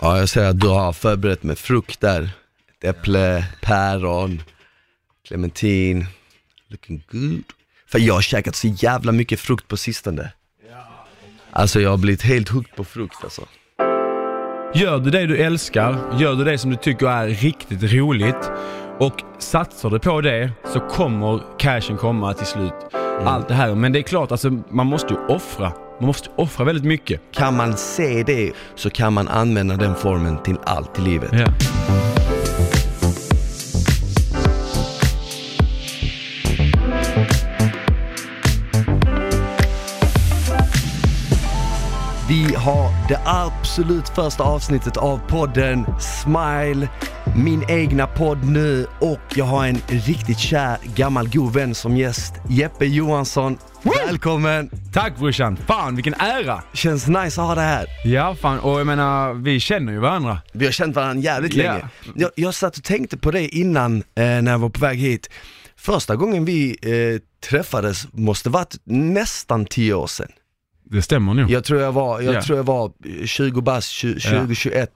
Ja, jag ser att du har förberett med frukt där. Ett äpple, päron, clementin. Looking good. För jag har käkat så jävla mycket frukt på sistone. Alltså jag har blivit helt hooked på frukt alltså. Gör du det du älskar, gör du det som du tycker är riktigt roligt och satsar du på det så kommer cashen komma till slut. Allt det här. Men det är klart, alltså, man måste ju offra. Man måste offra väldigt mycket. Kan man se det så kan man använda den formen till allt i livet. Ja. Vi har det absolut första avsnittet av podden Smile, min egna podd nu och jag har en riktigt kär gammal god vän som gäst, Jeppe Johansson. Välkommen! Tack brorsan! Fan vilken ära! Känns nice att ha det här. Ja fan, och jag menar vi känner ju varandra. Vi har känt varandra jävligt Ja. länge. Jag, jag satt och tänkte på det innan eh, när jag var på väg hit. Första gången vi eh, träffades måste varit nästan 10 år sedan. Det stämmer nog. Jag tror jag var, jag Ja. tror jag var 20 bast, 20, 2021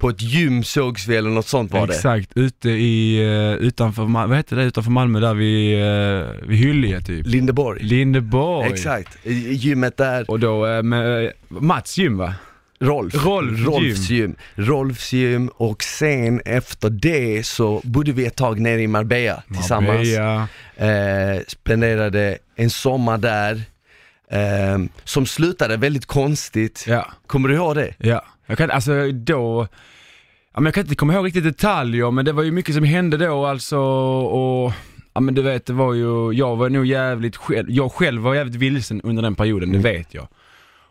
på ett gym sågs vi eller något sånt var det. Exakt, ute i, eh, utanför, vad heter det utanför Malmö där vid, uh, vid Hyllie typ. Lindeborg. Lindeborg. Exakt, gymmet där. Och då eh, med eh, Mats gym va? Rolf. Rolf Rolfs gym. Rolfs gym och sen efter det så bodde vi ett tag nere i Marbella tillsammans. Marbella. Eh, spenderade en sommar där eh, som slutade väldigt konstigt. Ja. Kommer du ihåg det? Ja, jag kan alltså då, ja, men jag kan inte komma ihåg riktigt detaljer men det var ju mycket som hände då alltså och Ja men du vet det var ju, jag var nog jävligt själv, jag själv var jävligt vilsen under den perioden, det vet jag.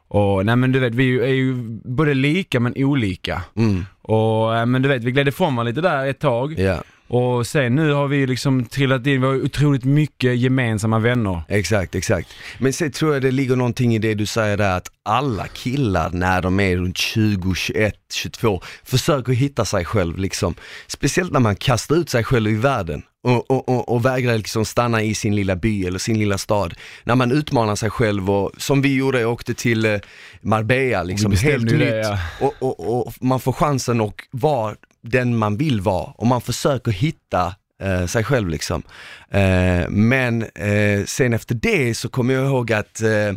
Och nej men du vet, vi är ju både lika men olika. Mm. Och men du vet, vi gled ifrån varandra lite där ett tag. Ja, Och sen nu har vi liksom trillat in, vi har otroligt mycket gemensamma vänner. exakt, exakt. Men sen tror jag det ligger någonting i det du säger där att alla killar när de är runt 20, 21, 22 försöker hitta sig själv liksom. Speciellt när man kastar ut sig själv i världen och, och, och, och vägrar liksom stanna i sin lilla by eller sin lilla stad. När man utmanar sig själv och som vi gjorde, åkte till eh, Marbella liksom, helt ju det, nytt. ja. Och, och, och man får chansen att vara den man vill vara och man försöker hitta eh, sig själv liksom. Eh, men eh, sen efter det så kommer jag ihåg att eh,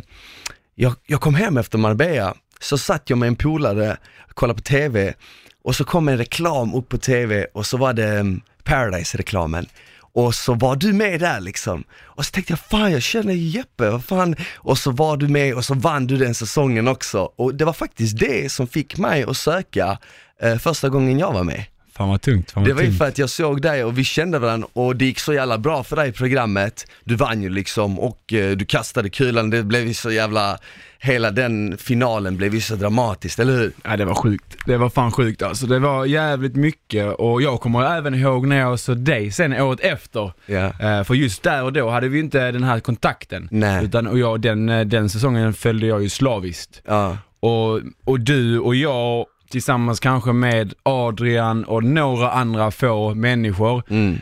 jag, jag kom hem efter Marbella, så satt jag med en polare, kollade på TV och så kom en reklam upp på TV och så var det mm, Paradise-reklamen. Och så var du med där liksom. Och så tänkte jag, fan jag känner Jeppe, vad fan. Och så var du med och så vann du den säsongen också. Och det var faktiskt det som fick mig att söka eh, första gången jag var med. Fan vad tungt, fan vad Det var ju tungt. för att jag såg dig och vi kände varandra och det gick så jävla bra för dig i programmet. Du vann ju liksom och eh, du kastade kulan, det blev ju så jävla, hela den finalen blev ju så dramatiskt, eller hur? Ja det var sjukt. Det var fan sjukt alltså. Det var jävligt mycket och jag kommer även ihåg när jag såg dig sen året efter. Ja. Eh, för just där och då hade vi inte den här kontakten. Nej. Utan, och jag, den, eh, den säsongen följde jag ju slaviskt. Ja, Och, och du och jag tillsammans kanske med Adrian och några andra få människor mm.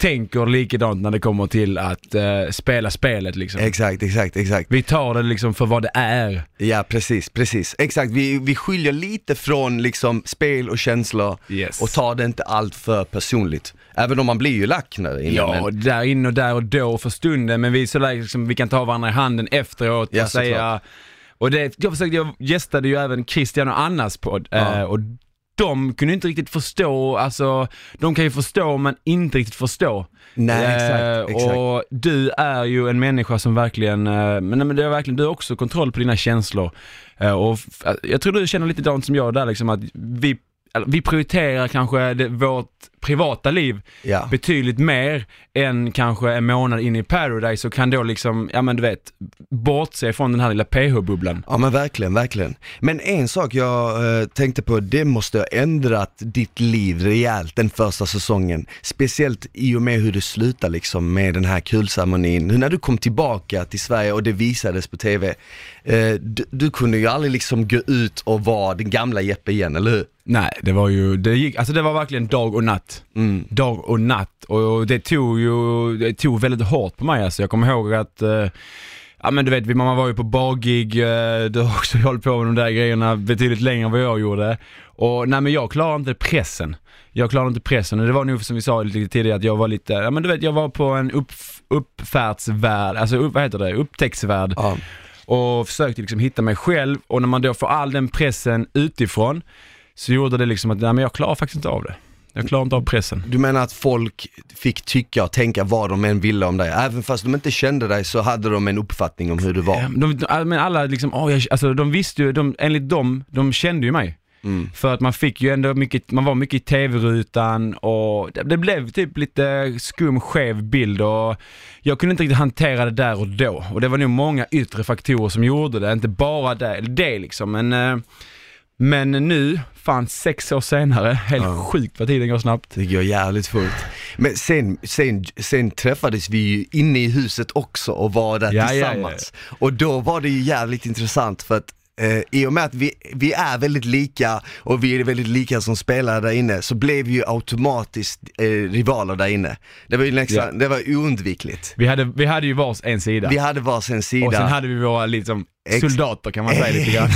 tänker likadant när det kommer till att eh, spela spelet liksom. exakt, exakt, exakt. Vi tar det liksom för vad det är. Ja precis, precis. Exakt, vi, vi skiljer lite från liksom spel och känslor Yes. och tar det inte allt för personligt. Även om man blir ju lack när inne, Ja, men, där inne och där och då för stunden, men vi, är så där, liksom, vi kan ta varandra i handen efteråt och Ja, säga... såklart. Och det, jag försökte, jag gästade ju även Christian och Annas podd Ja. eh, och de kunde inte riktigt förstå, alltså de kan ju förstå men inte riktigt förstå. Nej, Eh, exakt, exakt. Och du är ju en människa som verkligen, eh, men, men det är verkligen, du har också kontroll på dina känslor. Eh, och f- jag tror du känner lite likadant som jag där liksom att vi, vi prioriterar kanske det, vårt privata liv ja. betydligt mer än kanske en månad in i Paradise och kan då liksom, ja men du vet, bortse från den här lilla PH-bubblan. Ja men verkligen, verkligen. Men en sak jag eh, tänkte på, det måste ha ändrat ditt liv rejält den första säsongen. Speciellt i och med hur det slutar liksom med den här kulceremonin. När du kom tillbaka till Sverige och det visades på TV. Eh, du, du kunde ju aldrig liksom gå ut och vara den gamla Jeppe igen, eller hur? Nej, det var ju, det gick, alltså det var verkligen dag och natt. Mm. Dag och natt och det tog ju, det tog väldigt hårt på mig alltså. Jag kommer ihåg att eh, Ja men du vet, man var ju på bargig, eh, du har också hållit på med de där grejerna betydligt längre än vad jag gjorde. Och nej men jag klarar inte pressen. Jag klarar inte pressen och det var nog som vi sa lite tidigare att jag var lite, ja men du vet jag var på en upp, uppfärdsvärld, alltså upp, vad heter det, upptäcktsvärld. Ja. Och försökte liksom hitta mig själv och när man då får all den pressen utifrån så gjorde det liksom att, nej men jag klarar faktiskt inte av det. Jag klarar inte av pressen. Du menar att folk fick tycka och tänka vad de än ville om dig? Även fast de inte kände dig så hade de en uppfattning om hur du var? Ja, De, de, men alla liksom, oh, jag, alltså de visste ju, de, enligt dem, de kände ju mig. Mm. För att man fick ju ändå mycket, man var mycket i tv-rutan och det, det blev typ lite skum, skev bild och jag kunde inte riktigt hantera det där och då. Och det var nog många yttre faktorer som gjorde det, inte bara det, det liksom. Men, eh, men nu, fan sex år senare, helt Ja. sjukt vad tiden går snabbt. Det går jävligt fort. Men sen, sen, sen träffades vi ju inne i huset också och var där Ja, ja, ja. tillsammans. Och då var det ju jävligt intressant för att eh, i och med att vi, vi är väldigt lika och vi är väldigt lika som spelare där inne så blev vi ju automatiskt eh, rivaler där inne. Det var ju nästan, Ja. det var oundvikligt. Vi hade, vi hade ju vars en sida. Vi hade varsin sida. och sen hade vi våra liksom, Ex- soldater kan man säga lite grann.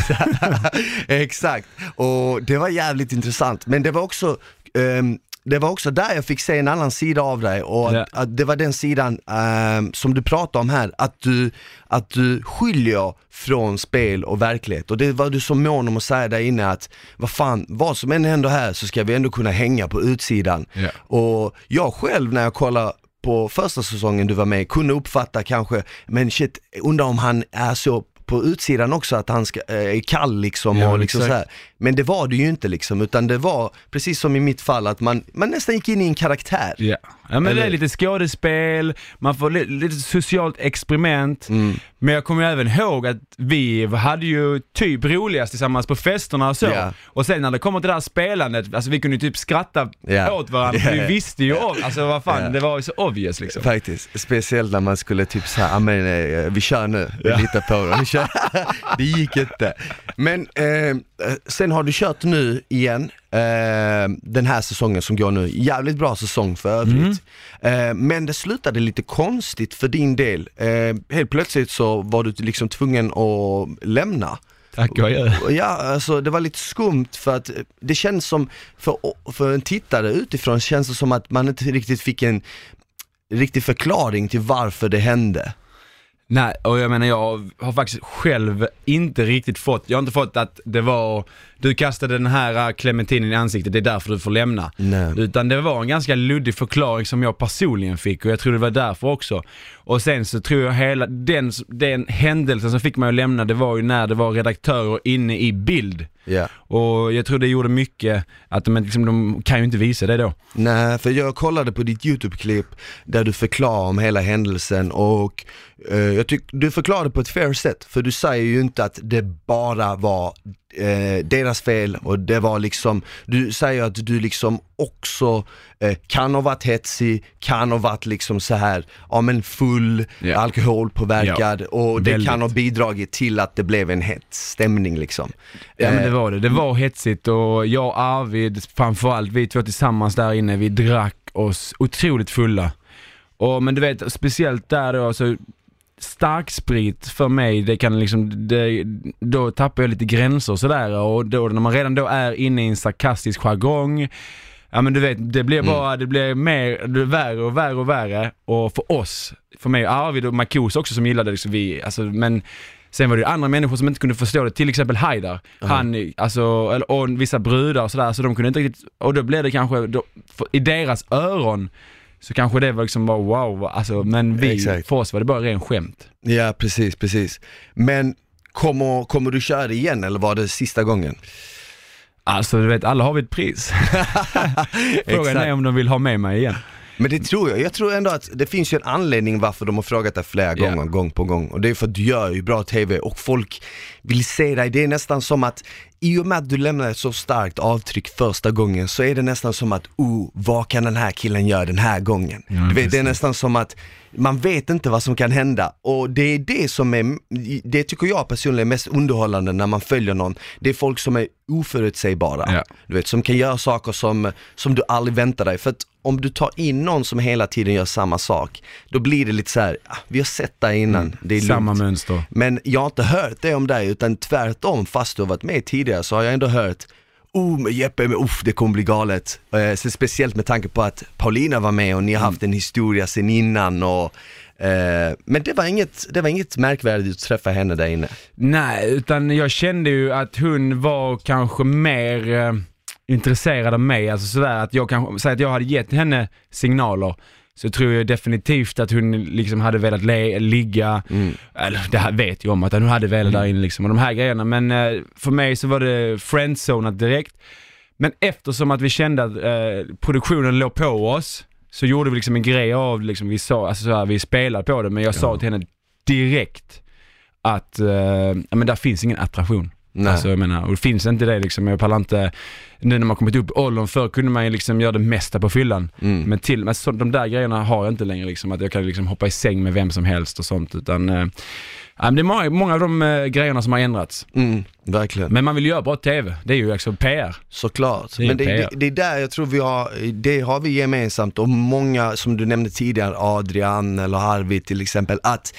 Exakt, och det var jävligt intressant. Men det var också ehm, det var också där jag fick se en annan sida av dig och att, Ja. att det var den sidan ehm, som du pratade om här, att du, att du skiljer från spel och verklighet. Och det var du så mån om att säga där inne att, vad fan, vad som än händer här så ska vi ändå kunna hänga på utsidan. Ja. Och jag själv när jag kollar på första säsongen du var med kunde uppfatta kanske, men shit, undrar om han är så på utsidan också att han ska, eh, är kall liksom Ja, och liksom exakt. så här. Men det var det ju inte liksom, utan det var precis som i mitt fall att man, man nästan gick in i en karaktär. Ja. ja men Eller- det är lite skådespel, man får li- lite socialt experiment. Mm. Men jag kommer ju även ihåg att vi hade ju typ roligast tillsammans på festerna och så. Ja. Och sen när det kommer till det här spelandet, alltså vi kunde ju typ skratta Ja. åt varandra, Ja. vi visste ju om, alltså vad fan, Ja. det var ju så obvious liksom. Faktiskt, speciellt när man skulle typ säga, ah, men eh, vi kör nu, vi Ja. litar på det, vi kör. det gick inte. Men eh, sen har du kört nu igen, eh, den här säsongen som går nu, jävligt bra säsong för övrigt. Eh, men det slutade lite konstigt för din del, eh, helt plötsligt så var du liksom tvungen att lämna. Tack och adjö. Ja, alltså det var lite skumt för att det känns som, för, för en tittare utifrån känns det som att man inte riktigt fick en riktig förklaring till varför det hände. Nej, och jag menar jag har faktiskt själv inte riktigt fått, jag har inte fått att det var, du kastade den här äh, clementinen i ansiktet, det är därför du får lämna. Nej. Utan det var en ganska luddig förklaring som jag personligen fick och jag tror det var därför också. Och sen så tror jag hela, den, den händelsen som fick mig att lämna det var ju när det var redaktörer inne i bild. Ja. Och jag tror det gjorde mycket, att de, liksom, de kan ju inte visa det då. Nej, för jag kollade på ditt YouTube-klipp där du förklarar om hela händelsen och eh, jag tycker du förklarade på ett fair sätt, för du säger ju inte att det bara var eh, deras fel och det var liksom, du säger att du liksom också eh, kan ha varit hetsig, kan ha varit liksom så här, ja men full, Ja. alkoholpåverkad och det Väldigt. kan ha bidragit till att det blev en hets stämning liksom. Ja men det Eh, var det. Det var hetsigt och jag och Arvid, framförallt vi två tillsammans där inne, vi drack oss otroligt fulla. Och, men du vet, speciellt där då, så starksprit för mig, det kan liksom, det, då tappar jag lite gränser och sådär och då när man redan då är inne i en sarkastisk jargong, ja men du vet, det blir bara, det blir mer, det blir värre och värre och värre. Och för oss, för mig och Arvid och Marcus också som gillade liksom vi, alltså men Sen var det ju andra människor som inte kunde förstå det, till exempel Haidar. Han, alltså, eller, och vissa brudar och sådär, så de kunde inte riktigt, och då blev det kanske, då, för, i deras öron, så kanske det var liksom bara wow, alltså, men vi, Exakt. för oss var det bara ren skämt. Ja precis, precis. Men kommer, kommer du köra igen eller var det sista gången? Alltså du vet, alla har vi ett pris. Frågan är om de vill ha med mig igen. Men det tror jag. Jag tror ändå att det finns ju en anledning varför de har frågat dig flera Ja. gånger, gång på gång. Och det är för att du gör ju bra TV och folk vill se dig. Det är nästan som att i och med att du lämnar ett så starkt avtryck första gången så är det nästan som att, oh, vad kan den här killen göra den här gången? Ja, du vet, det är nästan som att man vet inte vad som kan hända och det är det som är, det tycker jag personligen är mest underhållande när man följer någon. Det är folk som är oförutsägbara, Ja. du vet, som kan göra saker som, som du aldrig väntar dig. För att om du tar in någon som hela tiden gör samma sak, då blir det lite så här, ah, vi har sett det innan, det är Mm. Samma lugnt. mönster. Men jag har inte hört det om dig utan tvärtom, fast du har varit med tidigare så har jag ändå hört Oh, med Jeppe, men uff, det kommer bli galet. Eh, så speciellt med tanke på att Paulina var med och ni har haft en historia sen innan och eh, Men det var, inget, det var inget märkvärdigt att träffa henne där inne. Nej, utan jag kände ju att hon var kanske mer eh, intresserad av mig. Alltså sådär att jag kanske, säg att jag hade gett henne signaler så tror jag definitivt att hon liksom hade velat le, ligga, eller det här vet jag om att hon hade velat där inne liksom och de här grejerna. Men eh, för mig så var det friendzonat direkt. Men eftersom att vi kände att eh, produktionen låg på oss så gjorde vi liksom en grej av, liksom, vi, sa, alltså, så här, vi spelade på det men jag sa till henne direkt att eh, ja, men där finns ingen attraktion. Nej. Alltså jag menar, och det finns inte det liksom, jag pallar inte, nu när man kommit upp i åldern, förr kunde man ju liksom göra det mesta på fyllan. Mm. Men till, men så, de där grejerna har jag inte längre liksom, att jag kan liksom hoppa i säng med vem som helst och sånt utan eh, ja, men det är många, många av de eh, grejerna som har ändrats. Mm, verkligen. Men man vill göra bra TV, det är ju alltså PR. Såklart, Det är men det, PR. det, är där jag tror vi har, det har vi gemensamt och många som du nämnde tidigare, Adrian eller Harvey till exempel, att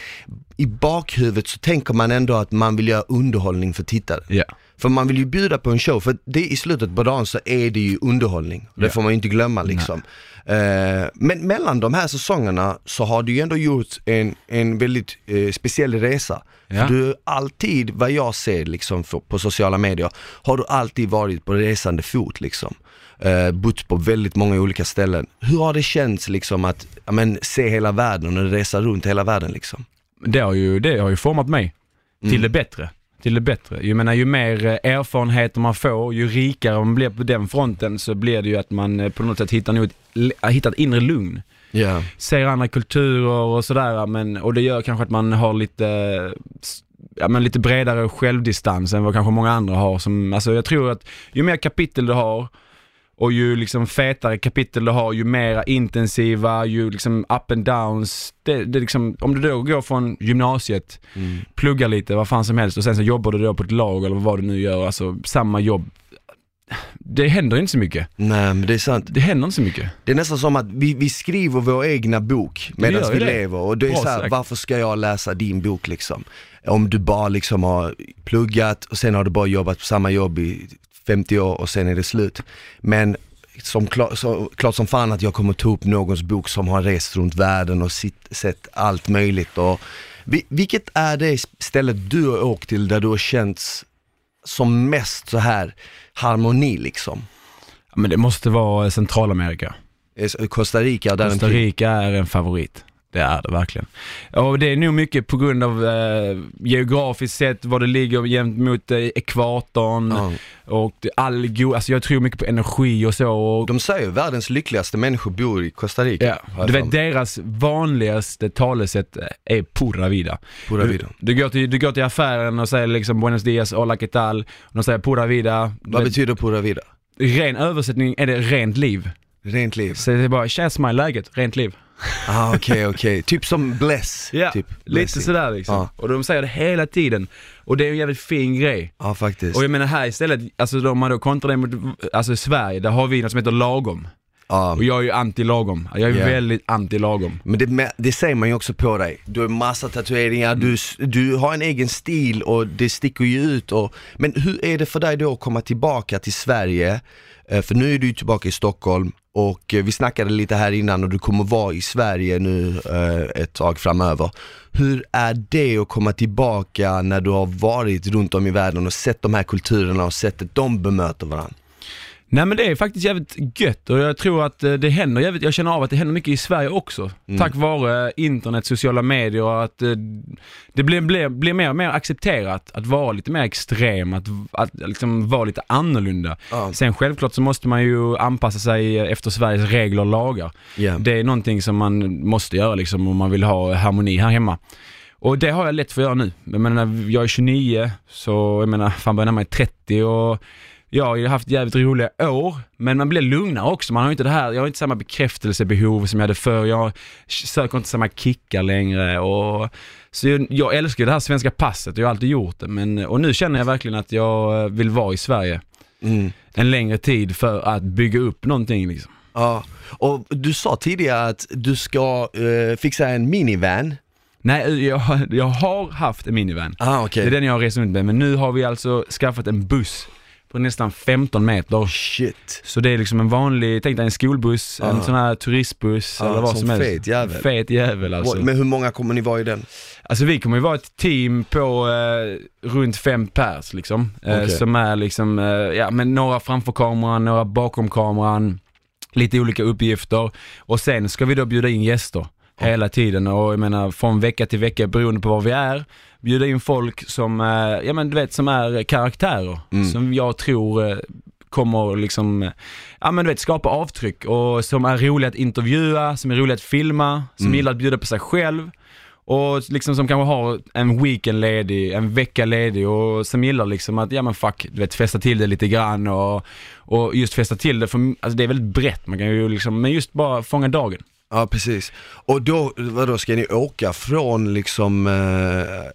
i bakhuvudet så tänker man ändå att man vill göra underhållning för tittare. Ja. För man vill ju bjuda på en show, för det, i slutet på dagen så är det ju underhållning. Det Ja. får man ju inte glömma liksom. Eh, men mellan de här säsongerna så har du ju ändå gjort en, en väldigt eh, speciell resa. För du har alltid, vad jag ser liksom för, på sociala medier, har du alltid varit på resande fot liksom. Uh, bott på väldigt många olika ställen. Hur har det känts liksom att men, se hela världen och resa runt hela världen liksom? Det har ju, det har ju format mig till det bättre. Till det bättre. Jag menar ju mer eh, erfarenheter man får, ju rikare man blir på den fronten så blir det ju att man eh, på något sätt hittar, nog ett, äh, hittar ett inre lugn. Ja. Ser andra kulturer och sådär men, och det gör kanske att man har lite eh, Ja, men lite bredare självdistans än vad kanske många andra har. Som, alltså jag tror att ju mer kapitel du har och ju liksom fetare kapitel du har, ju mera intensiva, ju liksom up and downs. Det, det liksom, om du då går från gymnasiet, Mm. pluggar lite, vad fan som helst och sen så jobbar du då på ett lag eller vad du nu gör, alltså samma jobb. Det händer inte så mycket. Nej men det är sant. Det händer inte så mycket. Det är nästan som att vi, vi skriver vår egna bok medan vi det. lever och det är Bra så här, sagt. varför ska jag läsa din bok liksom? Om du bara liksom har pluggat och sen har du bara jobbat på samma jobb i 50 år och sen är det slut. Men som klar, så, klart som fan att jag kommer ta upp någons bok som har rest runt världen och sitt, sett allt möjligt. Och, vi, vilket är det stället du har åkt till där du har känt som mest så här harmoni liksom? Men det måste vara Centralamerika. Eh, Costa Rica, där Costa Rica är en favorit. Det är det verkligen. Och det är nog mycket på grund av eh, geografiskt sett, var det ligger jämt mot eh, ekvatorn Ja. och all go- alltså jag tror mycket på energi och så. Och, De säger ju världens lyckligaste människor bor i Costa Rica. ja, du vet deras vanligaste talesätt är pura vida. Pura Du, vida. du, går till, du går till affären och säger liksom buenos dias, hola qué tal. Och de säger pura vida. Vad betyder pura vida? Ren översättning är det rent liv. Rent liv. Så det är bara, tja smile läget, rent liv. Ah, okej, okej. Typ som bless. Ja, typ. lite sådär liksom. Ja. Och de säger det hela tiden. Och det är en jävligt fin grej. Ja, faktiskt. Och jag menar här istället, alltså om man då kontrar det mot, alltså Sverige, där har vi något som heter lagom. Ja. Och jag är ju anti-lagom. Jag är Ja. väldigt anti-lagom. Men det, det säger man ju också på dig. Du har massa tatueringar, Mm. du, du har en egen stil och det sticker ju ut. Och, men hur är det för dig då att komma tillbaka till Sverige? Eh, För nu är du tillbaka i Stockholm och eh, vi snackade lite här innan och du kommer vara i Sverige nu eh, ett tag framöver. Hur är det att komma tillbaka när du har varit runt om i världen och sett de här kulturerna och sett att de bemöter varandra? Nej men det är faktiskt jävligt gött och jag tror att eh, det händer jävligt, jag känner av att det händer mycket i Sverige också. Mm. Tack vare internet, sociala medier och att eh, det blir, blir, blir mer och mer accepterat att vara lite mer extrem, att, att liksom vara lite annorlunda. Ja. Sen självklart så måste man ju anpassa sig efter Sveriges regler och lagar. Ja. Det är någonting som man måste göra liksom om man vill ha harmoni här hemma. Och det har jag lätt för att göra nu. Jag menar, jag är 29, så jag menar, fan börjar närma mig 30 och jag har ju haft jävligt roliga år, men man blir lugnare också. Man har ju inte det här, jag har inte samma bekräftelsebehov som jag hade förr. Jag söker inte samma kickar längre och så jag, jag älskar det här svenska passet och jag har alltid gjort det. Men, och nu känner jag verkligen att jag vill vara i Sverige Mm. en längre tid för att bygga upp någonting liksom. Ja, och du sa tidigare att du ska eh, fixa en minivan. Nej, jag, jag har haft en minivan. Ah, okej. Det är den jag har rest runt med, men nu har vi alltså skaffat en buss på nästan 15 meter. Shit. Så det är liksom en vanlig, tänk dig en skolbuss, en Ja. sån här turistbuss Ja, eller vad som som helst. fet jävel. Fet jävel alltså. Men hur många kommer ni vara i den? Alltså vi kommer ju vara ett team på eh, runt fem pers liksom. Eh, Okej. Som är liksom, eh, ja men några framför kameran, några bakom kameran, lite olika uppgifter. Och sen ska vi då bjuda in gäster hela tiden och jag menar från vecka till vecka beroende på var vi är. Bjuda in folk som, eh, ja men du vet som är karaktärer. Mm. Som jag tror eh, kommer liksom, ja men du vet skapa avtryck och som är roliga att intervjua, som är roliga att filma, som Mm. gillar att bjuda på sig själv. Och liksom som kanske har en weekend ledig, en vecka ledig och som gillar liksom att, ja men fuck, du vet festa till det lite grann och, och just festa till det, för alltså det är väldigt brett, man kan ju liksom, men just bara fånga dagen. Ja precis. Och då, vadå, ska ni åka från liksom eh,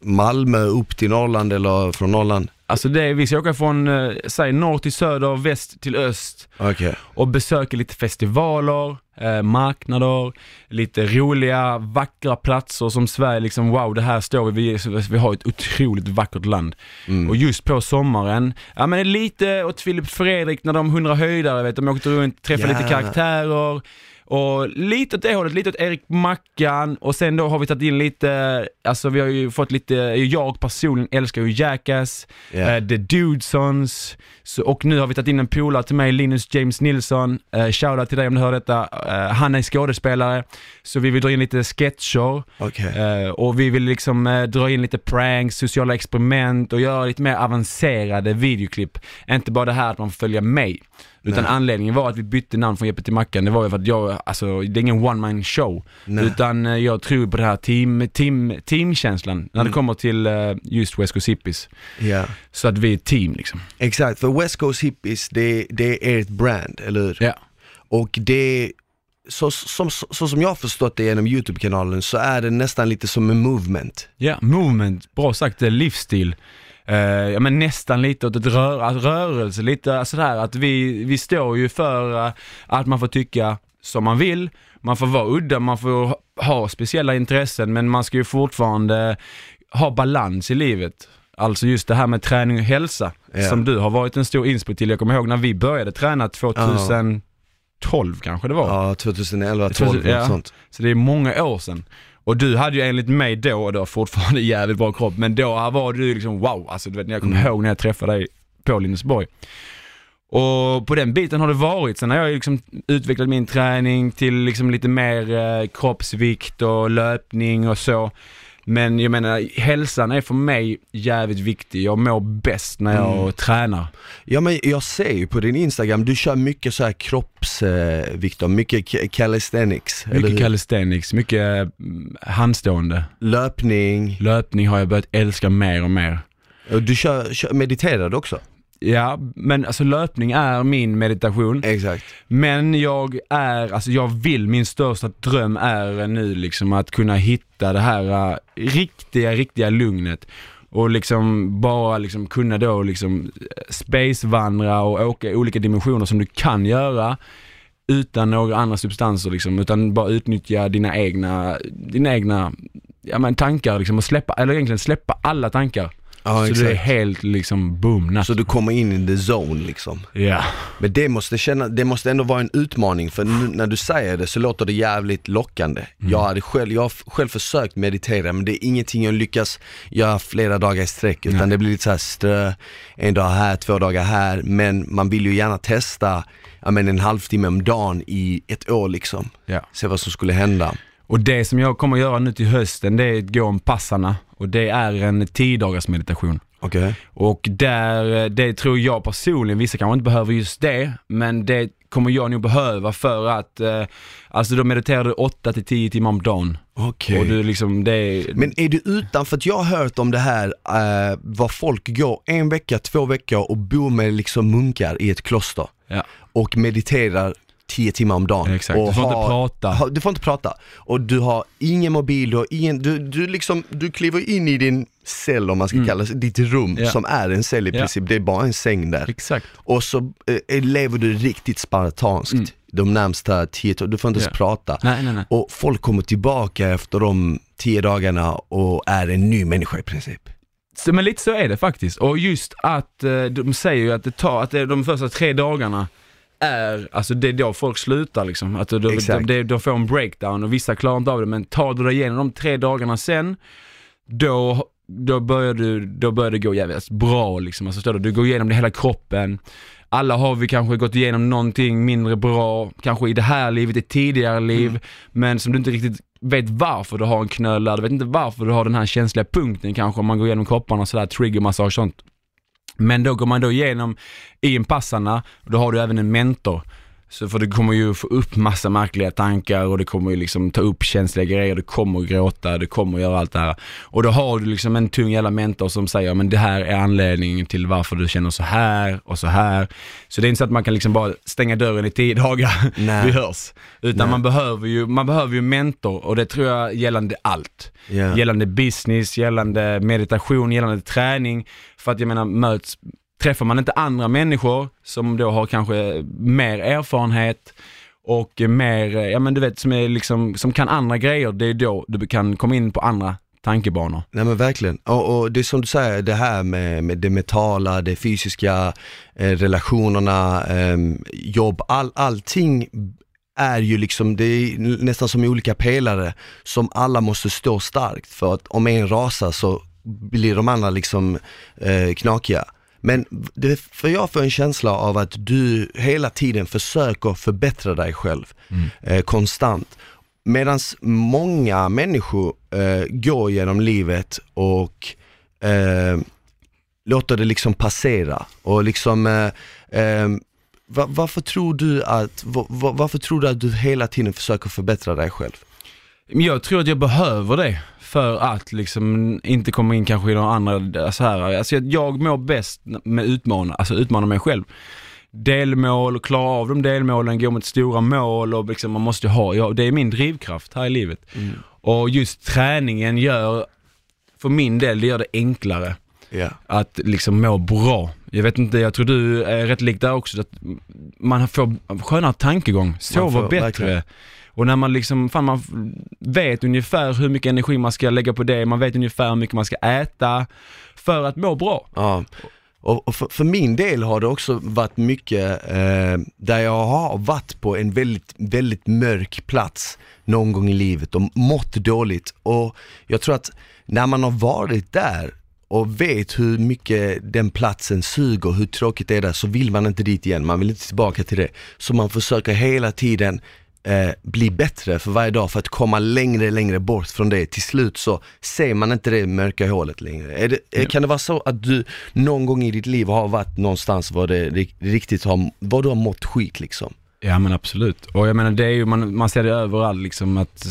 Malmö upp till Norrland eller från Norrland? Alltså det, är- vi ska åka från, eh, säg norr till söder, väst till öst Okej. och besöka lite festivaler, eh, marknader, lite roliga, vackra platser som Sverige liksom, wow det här står vi, vi, vi har ett otroligt vackert land. Mm. Och just på sommaren, ja men lite åt Filip Fredrik när de 100 höjdare, vet, de åkte runt, träffade Ja. lite karaktärer. Och lite åt det hållet, lite åt Erik Mackan och sen då har vi tagit in lite, alltså vi har ju fått lite, jag personligen älskar ju Jackass, Ja. eh, The Dudesons, så, och nu har vi tagit in en polare till mig, Linus James Nilsson, eh, shoutout till dig om du hör detta, eh, han är skådespelare, så vi vill dra in lite sketcher, Okej. Eh, och vi vill liksom dra in lite pranks, sociala experiment och göra lite mer avancerade videoklipp. Inte bara det här att man får följa mig. Utan Nej. anledningen var att vi bytte namn från Jeppe till Mackan. Det var ju för att jag, alltså det är ingen one man show. Nej. Utan eh, jag tror på det här team, team, teamkänslan när det Mm. kommer till eh, just West Coast Hippies. Ja. Så att vi är ett team liksom. Exakt, för West Coast Hippies det, det är ett brand, eller hur? Ja. Och det, så, som, så, så som jag har förstått det genom YouTube-kanalen så är det nästan lite som en movement. Ja, movement, bra sagt, det är livsstil. Eh, ja men nästan lite åt ett rör, rörelse, lite sådär att vi, vi står ju för eh, att man får tycka som man vill, man får vara udda, man får ha- speciella intressen men man ska ju fortfarande ha balans i livet. Alltså just det här med träning och hälsa, Ja. som du har varit en stor inspo till. Jag kommer ihåg när vi började träna 2012 kanske det var. Ja, 2011, 12 2000, ja. sånt. Så det är många år sedan. Och du hade ju enligt mig då, och du har fortfarande jävligt bra kropp, men då var du liksom wow, alltså du vet, jag kommer Mm. ihåg när jag träffade dig på Lindesborg. Och på den biten har det varit, sen har jag liksom utvecklat min träning till liksom lite mer eh, kroppsvikt och löpning och så. Men jag menar, hälsan är för mig jävligt viktig. Jag mår bäst när jag Mm. tränar. Ja men jag ser ju på din Instagram, du kör mycket så här kroppsvikt eh, mycket ca- calisthenics, Mycket calisthenics, mycket mm, handstående. Löpning, Löpning har jag börjat älska mer och mer. du kör, kör, mediterar du också? Ja, men alltså löpning är min meditation. Exakt. Men jag är, alltså jag vill, min största dröm är nu liksom att kunna hitta det här äh, riktiga, riktiga lugnet. Och liksom bara liksom kunna då liksom spacevandra och åka i olika dimensioner som du kan göra utan några andra substanser liksom, utan bara utnyttja dina egna, dina egna, ja men tankar liksom och släppa, eller egentligen släppa alla tankar. Ja så du är helt liksom boom, natt. Så du kommer in i the zone liksom. Ja. Men det måste, känna, det måste ändå vara en utmaning för nu, när du säger det så låter det jävligt lockande. Mm. Jag, hade själv, jag har själv försökt meditera men det är ingenting jag lyckas göra flera dagar i sträck utan Nej. det blir lite så här strö, en dag här, två dagar här men man vill ju gärna testa ja, men en halvtimme om dagen i ett år liksom. Ja. Se vad som skulle hända. Och det som jag kommer göra nu till hösten, det är att gå om passarna och det är en 10 dagars meditation. Okej? Och där, det tror jag personligen, vissa kanske inte behöver just det, men det kommer jag nog behöva för att, eh, alltså då mediterar du 8 till 10 timmar om dagen. Okej. Du liksom, det Men är du utan, för att jag har hört om det här, eh, vad folk går en vecka, två veckor och bor med liksom munkar i ett kloster Ja. och mediterar 10 timmar om dagen. Exakt, och du får inte prata. Ha, du får inte prata. Och du har ingen mobil, du har ingen, du, du liksom, du kliver in i din cell om man ska kalla det, ditt rum Mm. Ja. som är en cell i princip, det är bara en säng där. exakt. Och så eh, lever du riktigt spartanskt de närmsta 10 du får inte ens Mm. Prata. Nej, nej, nej. Och folk kommer tillbaka efter de 10 dagarna och är en ny människa i princip. Så, men lite så är det faktiskt. Och just att eh, de säger ju att det tar, att det, de första tre dagarna är, alltså det är då folk slutar liksom. Att de, de, de, de får en breakdown och vissa klarar inte av det. Men tar du dig igenom de tre dagarna sen, då, då, börjar, du, då börjar det gå jävligt bra liksom. Alltså, du? du går igenom det hela kroppen. Alla har vi kanske gått igenom någonting mindre bra, kanske i det här livet, i tidigare liv, men som du inte riktigt vet varför du har en knöl där, du vet inte varför du har den här känsliga punkten kanske om man går igenom kropparna sådär, triggermassage och sånt. Men då går man då igenom i en passarna, då har du även en mentor. Så för du kommer ju få upp massa märkliga tankar och det kommer ju liksom ta upp känsliga grejer, du kommer att gråta, du kommer att göra allt det här. Och då har du liksom en tung jävla mentor som säger, men det här är anledningen till varför du känner så här och så här. Så det är inte så att man kan liksom bara stänga dörren i tio dagar, Nej. vi hörs. Utan Nej. man behöver ju, man behöver ju mentor och det tror jag gällande allt. Ja. Gällande business, gällande meditation, gällande träning. För att jag menar, möts, träffar man inte andra människor som då har kanske mer erfarenhet och mer, eh, ja men du vet, som, är liksom, som kan andra grejer, det är då du kan komma in på andra tankebanor. Nej men verkligen. Och, och det är som du säger, det här med, med det mentala, det fysiska, eh, relationerna, eh, jobb, all, allting är ju liksom, det är nästan som olika pelare som alla måste stå starkt för att om en rasar så blir de andra liksom eh, knakiga. Men det, för jag får en känsla av att du hela tiden försöker förbättra dig själv eh, konstant. Medan många människor eh, går genom livet och eh, låter det liksom passera och liksom eh, eh, va, varför tror du att, va, va, varför tror du att du hela tiden försöker förbättra dig själv? Jag tror att jag behöver det för att liksom inte komma in kanske i några andra, så här. Alltså jag- jag mår bäst med utmana, alltså utmana mig själv. Delmål och klara av de delmålen, gå mot stora mål och liksom man måste ha, ja, det är min drivkraft här i livet. Och just träningen gör, för min del, det gör det enklare Ja. att liksom må bra. Jag vet inte, jag tror du är rätt lik där också, att man får skönare tankegång, sover bättre. verkligen. Och när man liksom, fan man vet ungefär hur mycket energi man ska lägga på det, man vet ungefär hur mycket man ska äta för att må bra. Ja. Och, för, för min del har det också varit mycket eh, där jag har varit på en väldigt, väldigt mörk plats någon gång i livet och mått dåligt. Och jag tror att när man har varit där och vet hur mycket den platsen suger, hur tråkigt det är där, så vill man inte dit igen, man vill inte tillbaka till det. Så man försöker hela tiden eh, bli bättre för varje dag för att komma längre, längre bort från det. Till slut så ser man inte det mörka hålet längre. Det, eh, Kan det vara så att du någon gång i ditt liv har varit någonstans var det ri- riktigt har, var du har mått skit liksom? Ja men absolut. Och jag menar det är ju, man, man ser det överallt liksom att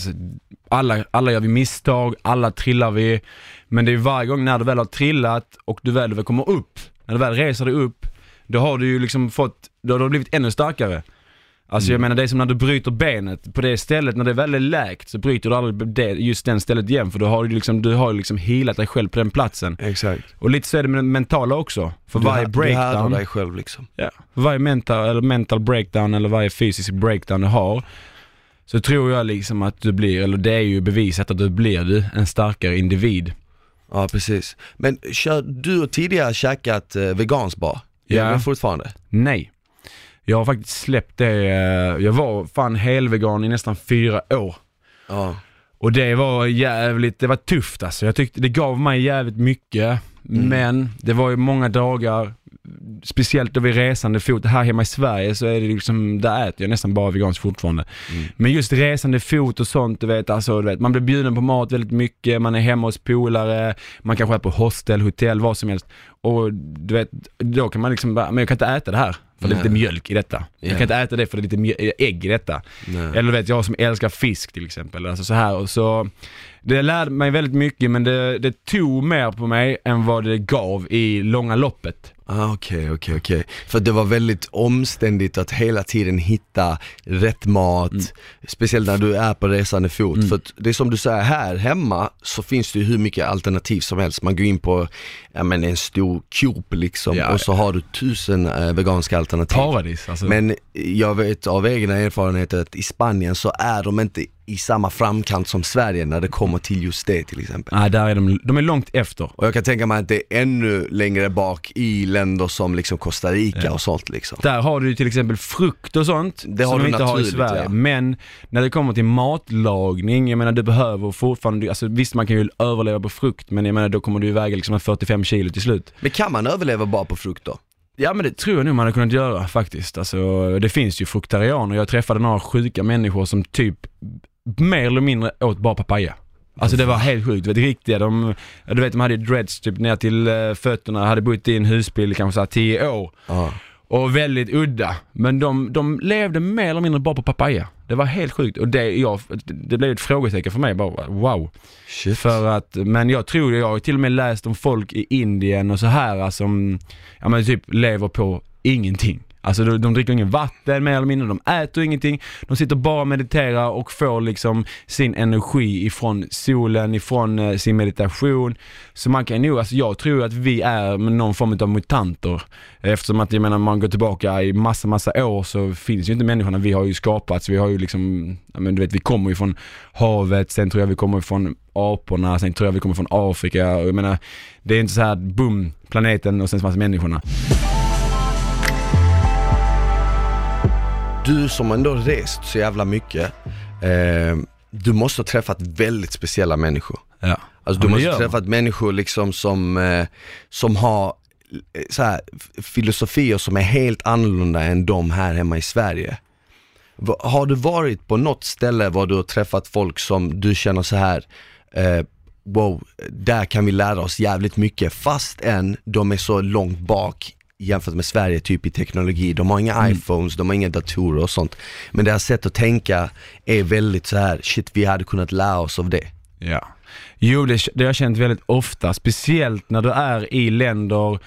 alla, alla gör vi misstag, alla trillar vi. Men det är varje gång när du väl har trillat och du väl, väl kommer upp, när du väl reser dig upp, då har du ju liksom fått, då har du blivit ännu starkare. Alltså jag menar det är som när du bryter benet på det stället, när det väl är läkt så bryter du aldrig det, just den stället igen för då har du liksom, du har liksom healat dig själv på den platsen. Exakt. Och lite så är det med det mentala också. För Du, varje ha- du breakdown dig själv liksom. Ja. För varje mental, eller mental breakdown eller varje fysisk breakdown du har så tror jag liksom att du blir, eller det är ju bevisat att du blir du en starkare individ. Ja precis. Men kör, du har tidigare käkat eh, veganskt bara? Ja. Gör du fortfarande? Nej. Jag har faktiskt släppt det, eh, jag var fan helvegan i nästan fyra år. Ja. Och det var jävligt, det var tufft alltså. Jag tyckte det gav mig jävligt mycket. Men det var ju många dagar, speciellt då vi resande fot. Här hemma i Sverige så är det liksom, där äter jag nästan bara veganskt fortfarande. Men just resande fot och sånt, du vet, alltså, du vet, man blir bjuden på mat väldigt mycket, man är hemma hos polare, man kanske är på hostel, hotell, vad som helst. Och du vet, då kan man liksom bara, men jag kan inte äta det här. För det är lite mjölk i detta. Jag Ja. kan inte äta det för det är lite mjö- ägg i detta. Nej. Eller vet, jag som älskar fisk till exempel. Alltså så här. Och så, det lärde mig väldigt mycket men det, det tog mer på mig än vad det gav i långa loppet. Ah, Okej, okej, okej. För det var väldigt omständigt att hela tiden hitta rätt mat, Mm. speciellt när du är på resande fot. För att det är som du säger, här hemma så finns det ju hur mycket alternativ som helst. Man går in på ja, men en stor Coop liksom Ja. och så har du tusen eh, veganska alternativ. Paradis alltså. Men jag vet av egna erfarenheter att i Spanien så är de inte i samma framkant som Sverige när det kommer till just det till exempel. Nej, där är de, de är långt efter. Och jag kan tänka mig att det är ännu längre bak i länder som liksom Costa Rica Ja. och sånt liksom. Där har du till exempel frukt och sånt Det har som du vi inte har i Sverige. ja. Men när det kommer till matlagning, jag menar du behöver fortfarande, alltså visst man kan ju överleva på frukt men jag menar då kommer du ju väga liksom 45 kilo till slut. Men kan man överleva bara på frukt då? Ja men det tror jag nog man hade kunnat göra faktiskt. Alltså det finns ju fruktarianer, jag träffade några sjuka människor som typ mer eller mindre åt bara papaya. Alltså det var helt sjukt, du vet riktiga, de, du vet de hade dreads typ ner till eh, fötterna, hade bott i en husbil kanske såhär 10 år. Ja. och väldigt udda. Men de, de levde mer eller mindre bara på papaya. Det var helt sjukt och det, jag, det blev ett frågetecken för mig bara, wow. Shit. För att, men jag tror, jag har till och med läst om folk i Indien och så här som, ja men typ lever på ingenting. Alltså de, de dricker ingen vatten mer eller mindre, de äter ingenting, de sitter bara och mediterar och får liksom sin energi ifrån solen, ifrån eh, sin meditation. Så man kan nog, alltså jag tror att vi är någon form av mutanter. Eftersom att jag menar, man går tillbaka i massa, massa år så finns ju inte människorna, vi har ju skapats, vi har ju liksom, ja men du vet vi kommer ju från havet, sen tror jag vi kommer från aporna, sen tror jag vi kommer från Afrika och jag menar, det är inte så här boom, planeten och sen så massa människorna. Du som ändå rest så jävla mycket, eh, du måste ha träffat väldigt speciella människor. Ja. Alltså Ja, du det måste ha träffat människor liksom som, eh, som har eh, så här, filosofier som är helt annorlunda än de här hemma i Sverige. Har du varit på något ställe var du har träffat folk som du känner så här eh, wow, där kan vi lära oss jävligt mycket fast än de är så långt bak jämfört med Sverige typ i teknologi. De har inga iPhones, de har inga datorer och sånt. Men deras sätt att tänka är väldigt så här shit vi hade kunnat lära oss av det. Ja. Jo, det, det har jag känt väldigt ofta, speciellt när du är i länder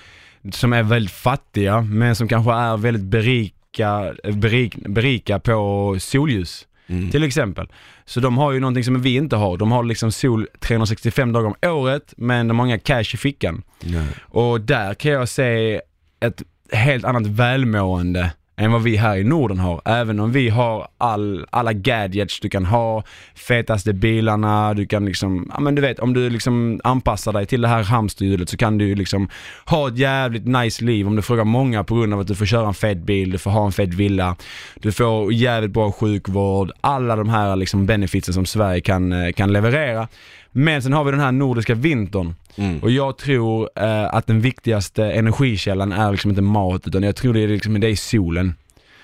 som är väldigt fattiga, men som kanske är väldigt berika, berik, berika på solljus. Mm. Till exempel. Så de har ju någonting som vi inte har. De har liksom sol 365 dagar om året, men de har inga cash i fickan. Nej. Och där kan jag se ett helt annat välmående än vad vi här i Norden har. Även om vi har all, alla gadgets du kan ha, fetaste bilarna, du kan liksom, ja men du vet om du liksom anpassar dig till det här hamsterhjulet så kan du ju liksom ha ett jävligt nice liv om du frågar många på grund av att du får köra en fet bil, du får ha en fet villa, du får jävligt bra sjukvård, alla de här liksom benefitsen som Sverige kan, eh, kan leverera. Men sen har vi den här nordiska vintern Mm. och jag tror eh, att den viktigaste energikällan är liksom inte mat utan jag tror det är, liksom, det är solen.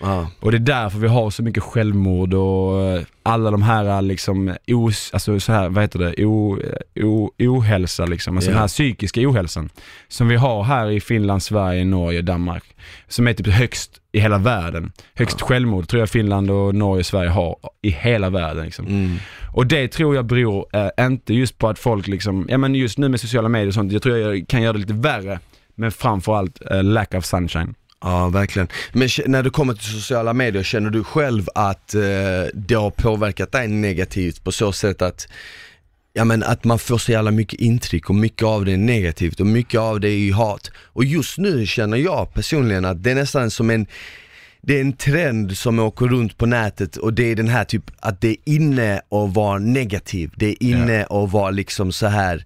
Ja. Och det är därför vi har så mycket självmord och eh, alla de här liksom, os, alltså så här, vad heter det, o, o, ohälsa liksom, alltså Ja. den här psykiska ohälsan. Som vi har här i Finland, Sverige, Norge, Danmark. Som är typ högst i hela världen. Högst självmord tror jag Finland och Norge och Sverige har i hela världen liksom. Mm. Och det tror jag beror eh, inte just på att folk liksom, ja men just nu med sociala medier och sånt, jag tror jag kan göra det lite värre. Men framförallt eh, lack of sunshine. Ja, verkligen. Men när du kommer till sociala medier, känner du själv att eh, det har påverkat dig negativt på så sätt att Ja men att man får så jävla mycket intryck och mycket av det är negativt och mycket av det är ju hat. Och just nu känner jag personligen att det är nästan som en det är en trend som åker runt på nätet och det är den här typ att det är inne att vara negativ, det är inne att vara liksom så här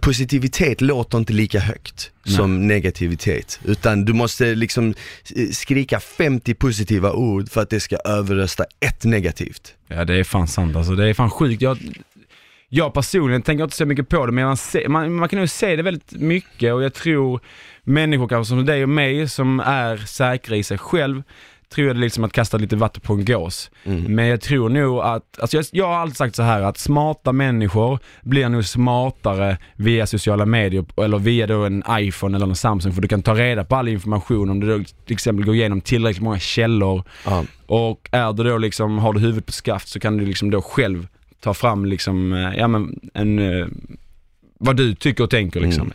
positivitet låter inte lika högt Nej. som negativitet. Utan du måste liksom skrika 50 positiva ord för att det ska överrösta ett negativt. Ja det är fan sant alltså, det är fan sjukt. Jag, jag personligen tänker inte så mycket på det men man, se, man, man kan nog se det väldigt mycket och jag tror människor kanske som dig och mig som är säkra i sig själv tror jag det är liksom att kasta lite vatten på en gås. Mm. Men jag tror nog att, alltså jag, jag har alltid sagt så här att smarta människor blir nog smartare via sociala medier eller via då en iPhone eller en Samsung för du kan ta reda på all information om du då till exempel går igenom tillräckligt många källor Ja. och är du då liksom, har du huvudet på skaft så kan du liksom då själv ta fram liksom, eh, ja men en, eh, vad du tycker och tänker liksom. Mm.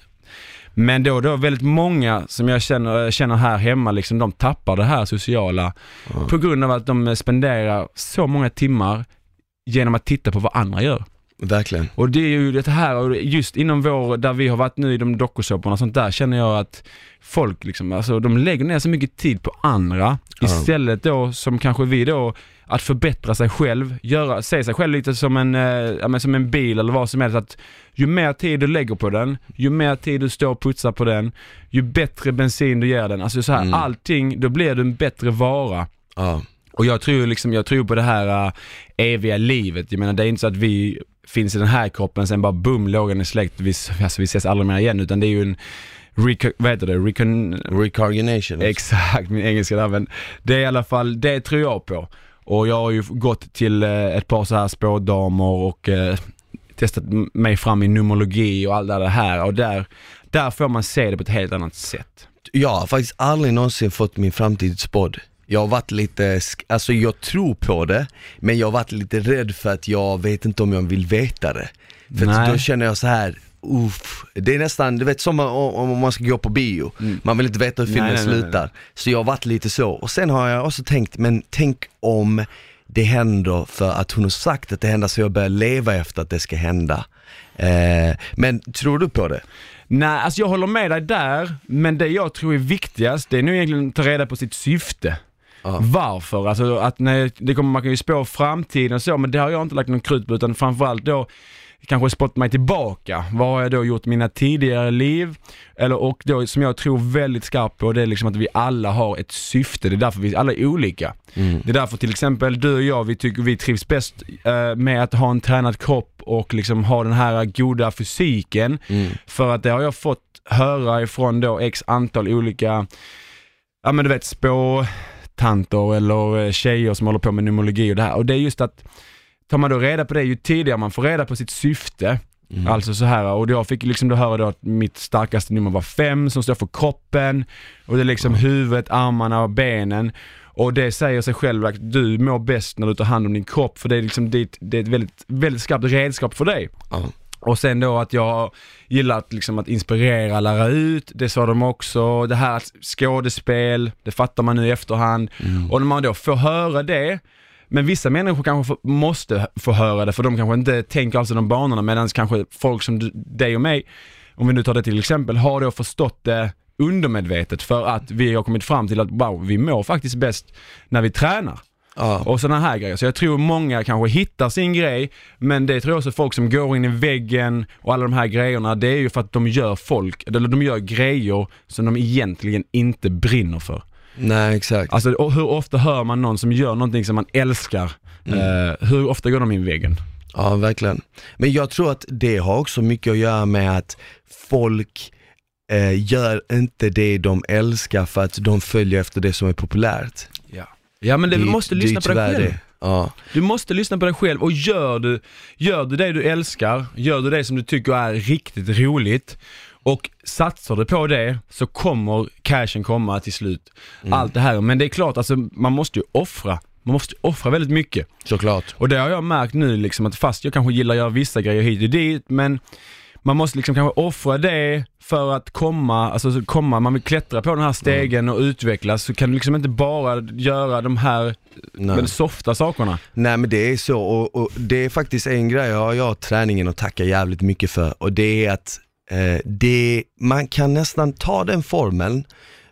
Men då, då väldigt många som jag känner, känner här hemma, liksom, de tappar det här sociala Ja. på grund av att de spenderar så många timmar genom att titta på vad andra gör. Verkligen. Och det är ju det här, och just inom vår, där vi har varit nu i de dokusåporna och sånt där känner jag att folk liksom, alltså de lägger ner så mycket tid på andra istället då som kanske vi då, att förbättra sig själv, göra, se sig själv lite som en, eh, som en bil eller vad som helst. Att ju mer tid du lägger på den, ju mer tid du står och putsar på den, ju bättre bensin du ger den. Alltså så här, Mm. allting, då blir du en bättre vara. Ja. Och jag tror liksom, jag tror på det här uh, eviga livet. Jag menar det är inte så att vi finns i den här kroppen, sen bara boom, lågan är släckt, vi, alltså, vi ses aldrig mer igen. Utan det är ju en, reco- vad heter det, recon... Recargination. Exakt, min engelska där men det är i alla fall, det tror jag på. Och jag har ju gått till eh, ett par så här spådamer och eh, testat mig fram i numerologi och allt det här och där, där får man se det på ett helt annat sätt. Jag har faktiskt aldrig någonsin fått min framtid spådd. Jag har varit lite, alltså jag tror på det, men jag har varit lite rädd för att jag vet inte om jag vill veta det. För då känner jag så här. Uff, det är nästan, du vet som om, om man ska gå på bio, man vill inte veta hur filmen Mm. Nej, nej, nej, slutar. Så jag har varit lite så, och sen har jag också tänkt, men tänk om det händer för att hon har sagt att det händer så jag börjar leva efter att det ska hända. Eh, men tror du på det? Nej, alltså jag håller med dig där, men det jag tror är viktigast, det är nog egentligen att ta reda på sitt syfte. Ja. Varför? Alltså att när, det kommer, man kan ju spå framtiden och så, men det har jag inte lagt någon krut på, utan framförallt då kanske spott mig tillbaka. Vad har jag då gjort i mina tidigare liv? Eller, och då som jag tror väldigt skarpt på, det är liksom att vi alla har ett syfte. Det är därför vi alla är olika. Mm. Det är därför till exempel du och jag, vi tycker vi trivs bäst eh, med att ha en tränad kropp och liksom ha den här goda fysiken. Mm. För att det har jag fått höra ifrån då x antal olika, ja men du vet spåtanter eller eh, tjejer som håller på med numerologi och det här. Och det är just att, tar man då reda på det, ju tidigare man får reda på sitt syfte, Mm. alltså så här och jag fick liksom då höra då att mitt starkaste nummer var fem som står för kroppen och det är liksom huvudet, armarna och benen. Och det säger sig själv att du mår bäst när du tar hand om din kropp för det är liksom det, det är ett väldigt, väldigt skarpt redskap för dig. Ja. Och sen då att jag gillar att, liksom, att inspirera, lära ut, det sa de också. Det här skådespel, det fattar man nu i efterhand. Mm. Och när man då får höra det, men vissa människor kanske får, måste få höra det för de kanske inte tänker alltså de banorna medan kanske folk som du, dig och mig, om vi nu tar det till exempel, har då förstått det undermedvetet för att vi har kommit fram till att wow, vi mår faktiskt bäst när vi tränar Ja. och sådana här grejer. Så jag tror många kanske hittar sin grej, men det tror jag också folk som går in i väggen och alla de här grejerna, det är ju för att de gör folk, eller de gör grejer som de egentligen inte brinner för. Nej exakt. Alltså hur ofta hör man någon som gör någonting som man älskar? Eh, hur ofta går de in i väggen? Ja, verkligen. Men jag tror att det har också mycket att göra med att folk eh, gör inte det de älskar för att de följer efter det som är populärt. Ja. Ja men det, du måste det lyssna på dig själv. det. Ja. Du måste lyssna på dig själv och gör du, gör du det du älskar, gör du det som du tycker är riktigt roligt och satsar du på det så kommer cashen komma till slut. Allt det här, men det är klart alltså man måste ju offra. Man måste ju offra väldigt mycket. Såklart. Och det har jag märkt nu liksom att fast jag kanske gillar att göra vissa grejer hit och dit men man måste liksom kanske offra det för att komma, alltså så komma, man vill klättra på den här stegen och utvecklas så kan du liksom inte bara göra de här Nej. väldigt softa sakerna. Nej men det är så och, och det är faktiskt en grej jag jag har träningen att tacka jävligt mycket för och det är att eh, det, man kan nästan ta den formeln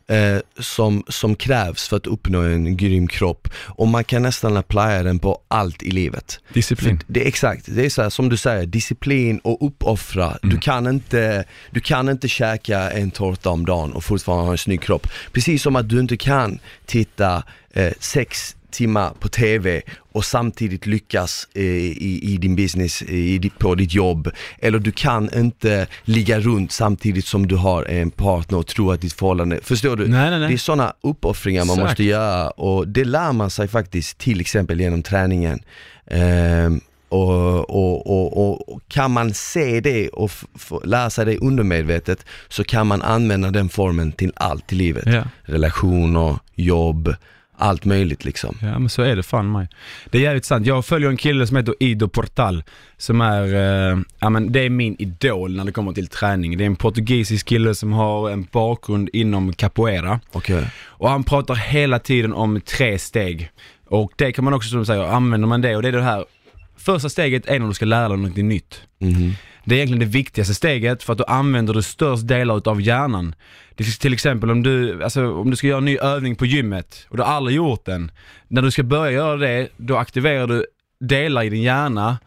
eh, som, som krävs för att uppnå en grym kropp och man kan nästan applya den på allt i livet. Disciplin. För det exakt, det är så här, som du säger, disciplin och uppoffra. Du, kan inte, du kan inte käka en tårta om dagen och fortfarande ha en snygg kropp. Precis som att du inte kan titta eh, sex timmar på TV och samtidigt lyckas eh, i, i din business, i, di- på ditt jobb. Eller du kan inte ligga runt samtidigt som du har en partner och tro att ditt förhållande, förstår du? Nej, nej, nej. Det är sådana uppoffringar man Exakt. måste göra och det lär man sig faktiskt till exempel genom träningen. Ehm, och, och, och, och, kan man se det och lära sig det undermedvetet så kan man använda den formen till allt i livet. Ja. Relationer, jobb, allt möjligt liksom. Ja men så är det fan mig. Det är jävligt sant. Jag följer en kille som heter Ido Portal som är, eh, ja men det är min idol när det kommer till träning. Det är en portugisisk kille som har en bakgrund inom capoeira Okej. och han pratar hela tiden om tre steg. Och det kan man också som du säger, använder man det och det är det här, första steget är när du ska lära dig något nytt. Mhm. Det är egentligen det viktigaste steget för att då använder du störst delar utav hjärnan. Det är till exempel om du, alltså, om du ska göra en ny övning på gymmet och du har aldrig gjort den. När du ska börja göra det, då aktiverar du delar i din hjärna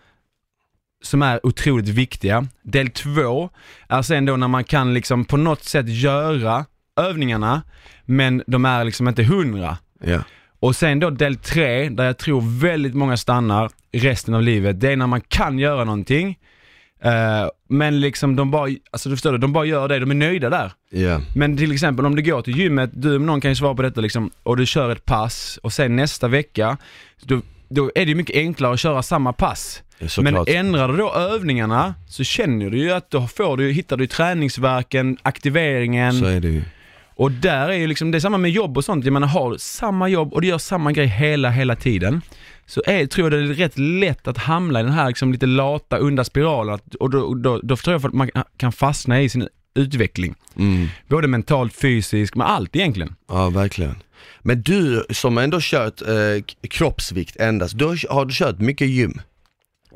som är otroligt viktiga. Del två är sen då när man kan liksom på något sätt göra övningarna, men de är liksom inte hundra. Ja. Och sen då del tre, där jag tror väldigt många stannar resten av livet, det är när man kan göra någonting, eh, men liksom de bara, alltså du förstår det, de bara gör det, de är nöjda där. Ja. Men till exempel om du går till gymmet, du om någon kan ju svara på detta liksom, och du kör ett pass och sen nästa vecka, då, då är det ju mycket enklare att köra samma pass. Men ändrar du då övningarna så känner du ju att då får du, hittar du träningsverken, aktiveringen. Så är det ju. Och där är ju liksom, det är samma med jobb och sånt. Jag menar, har samma jobb och du gör samma grej hela, hela tiden. Så är, tror jag det är rätt lätt att hamna i den här liksom lite lata, onda spiralen. Och då, då, då tror jag att man kan fastna i sin utveckling. Mm. Både mentalt, fysiskt, med allt egentligen. Ja, verkligen. Men du som ändå kört eh, kroppsvikt endast, då har du kört mycket gym?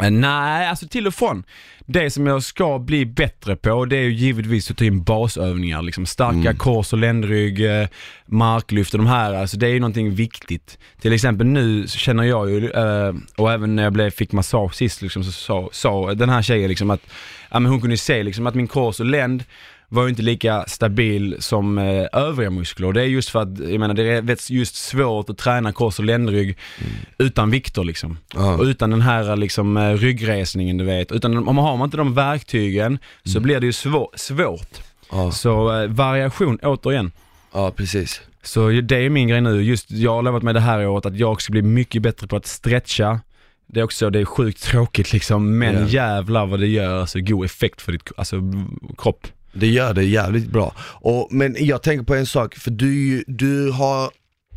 Eh, Nej, alltså till och från. Det som jag ska bli bättre på, det är ju givetvis att ta in basövningar. Liksom starka Mm. kors och ländrygg, eh, marklyft och de här. Alltså det är ju någonting viktigt. Till exempel nu så känner jag ju, eh, och även när jag blev, fick massage sist, liksom, så sa den här tjejen liksom att, ja, men hon kunde se liksom att min kors och länd var ju inte lika stabil som eh, övriga muskler. Och det är just för att, jag menar det är just svårt att träna kors och ländrygg utan vikter liksom. Ja. Och utan den här liksom eh, ryggresningen du vet. Utan om man har inte de verktygen så blir det ju svå- svårt. Ja, Så eh, variation återigen. ja precis. Så det är min grej nu. Just jag har lovat mig det här året att jag ska bli mycket bättre på att stretcha. Det är också, det är sjukt tråkigt liksom, men Ja. jävlar vad det gör alltså god effekt för ditt alltså, kropp. Det gör det jävligt bra. Och, men jag tänker på en sak, för du, du har,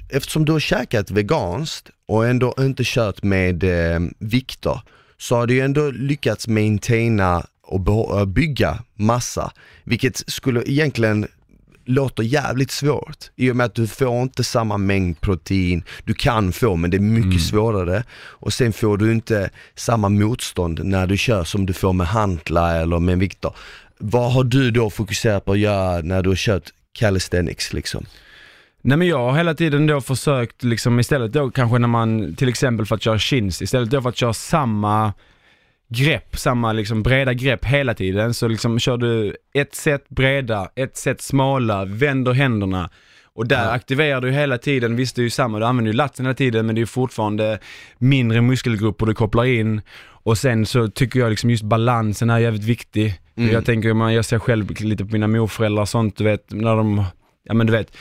eftersom du har käkat veganskt och ändå inte kört med eh, vikter, så har du ju ändå lyckats maintaina och bygga massa, vilket skulle egentligen låter jävligt svårt i och med att du får inte samma mängd protein, du kan få men det är mycket svårare och sen får du inte samma motstånd när du kör som du får med hantlar eller med vikter. Vad har du då fokuserat på att göra när du har kört calisthenics liksom? Nej men jag har hela tiden då försökt liksom istället då kanske när man, till exempel för att köra chins, istället då för att köra samma grepp, samma liksom breda grepp hela tiden så liksom kör du ett set breda, ett set smala, vänder händerna och där Ja. aktiverar du hela tiden, visst det är ju samma, du använder ju latsen hela tiden men det är fortfarande mindre muskelgrupper du kopplar in och sen så tycker jag liksom just balansen är jävligt viktig. Mm. Jag tänker, man, jag ser själv lite på mina morföräldrar och sånt, du vet, när de, ja men du vet,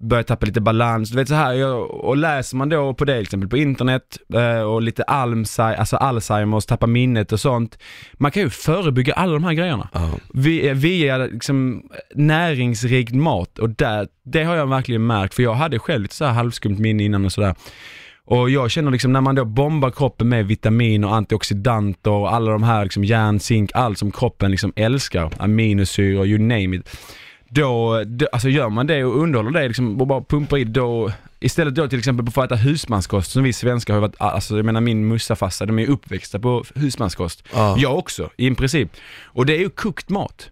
börjar tappa lite balans. Du vet så här, och läser man då på det till exempel på internet eh, och lite Alzheimer, alltså Alzheimers, tappa minnet och sånt. Man kan ju förebygga alla de här grejerna. Ja. Vi- Via liksom näringsrikt mat och där, det har jag verkligen märkt för jag hade själv lite så här halvskumt minne innan och sådär. Och jag känner liksom när man då bombar kroppen med vitamin och antioxidanter och alla de här liksom järn, zink, allt som kroppen liksom älskar, aminosyror, you name it. Då, då, alltså gör man det och underhåller det liksom och bara pumpar i då, istället då till exempel för att äta husmanskost som vi svenskar har varit, alltså jag menar min mussafassa, de är uppväxta på husmanskost. Ja, Jag också, i princip. Och det är ju kokt mat.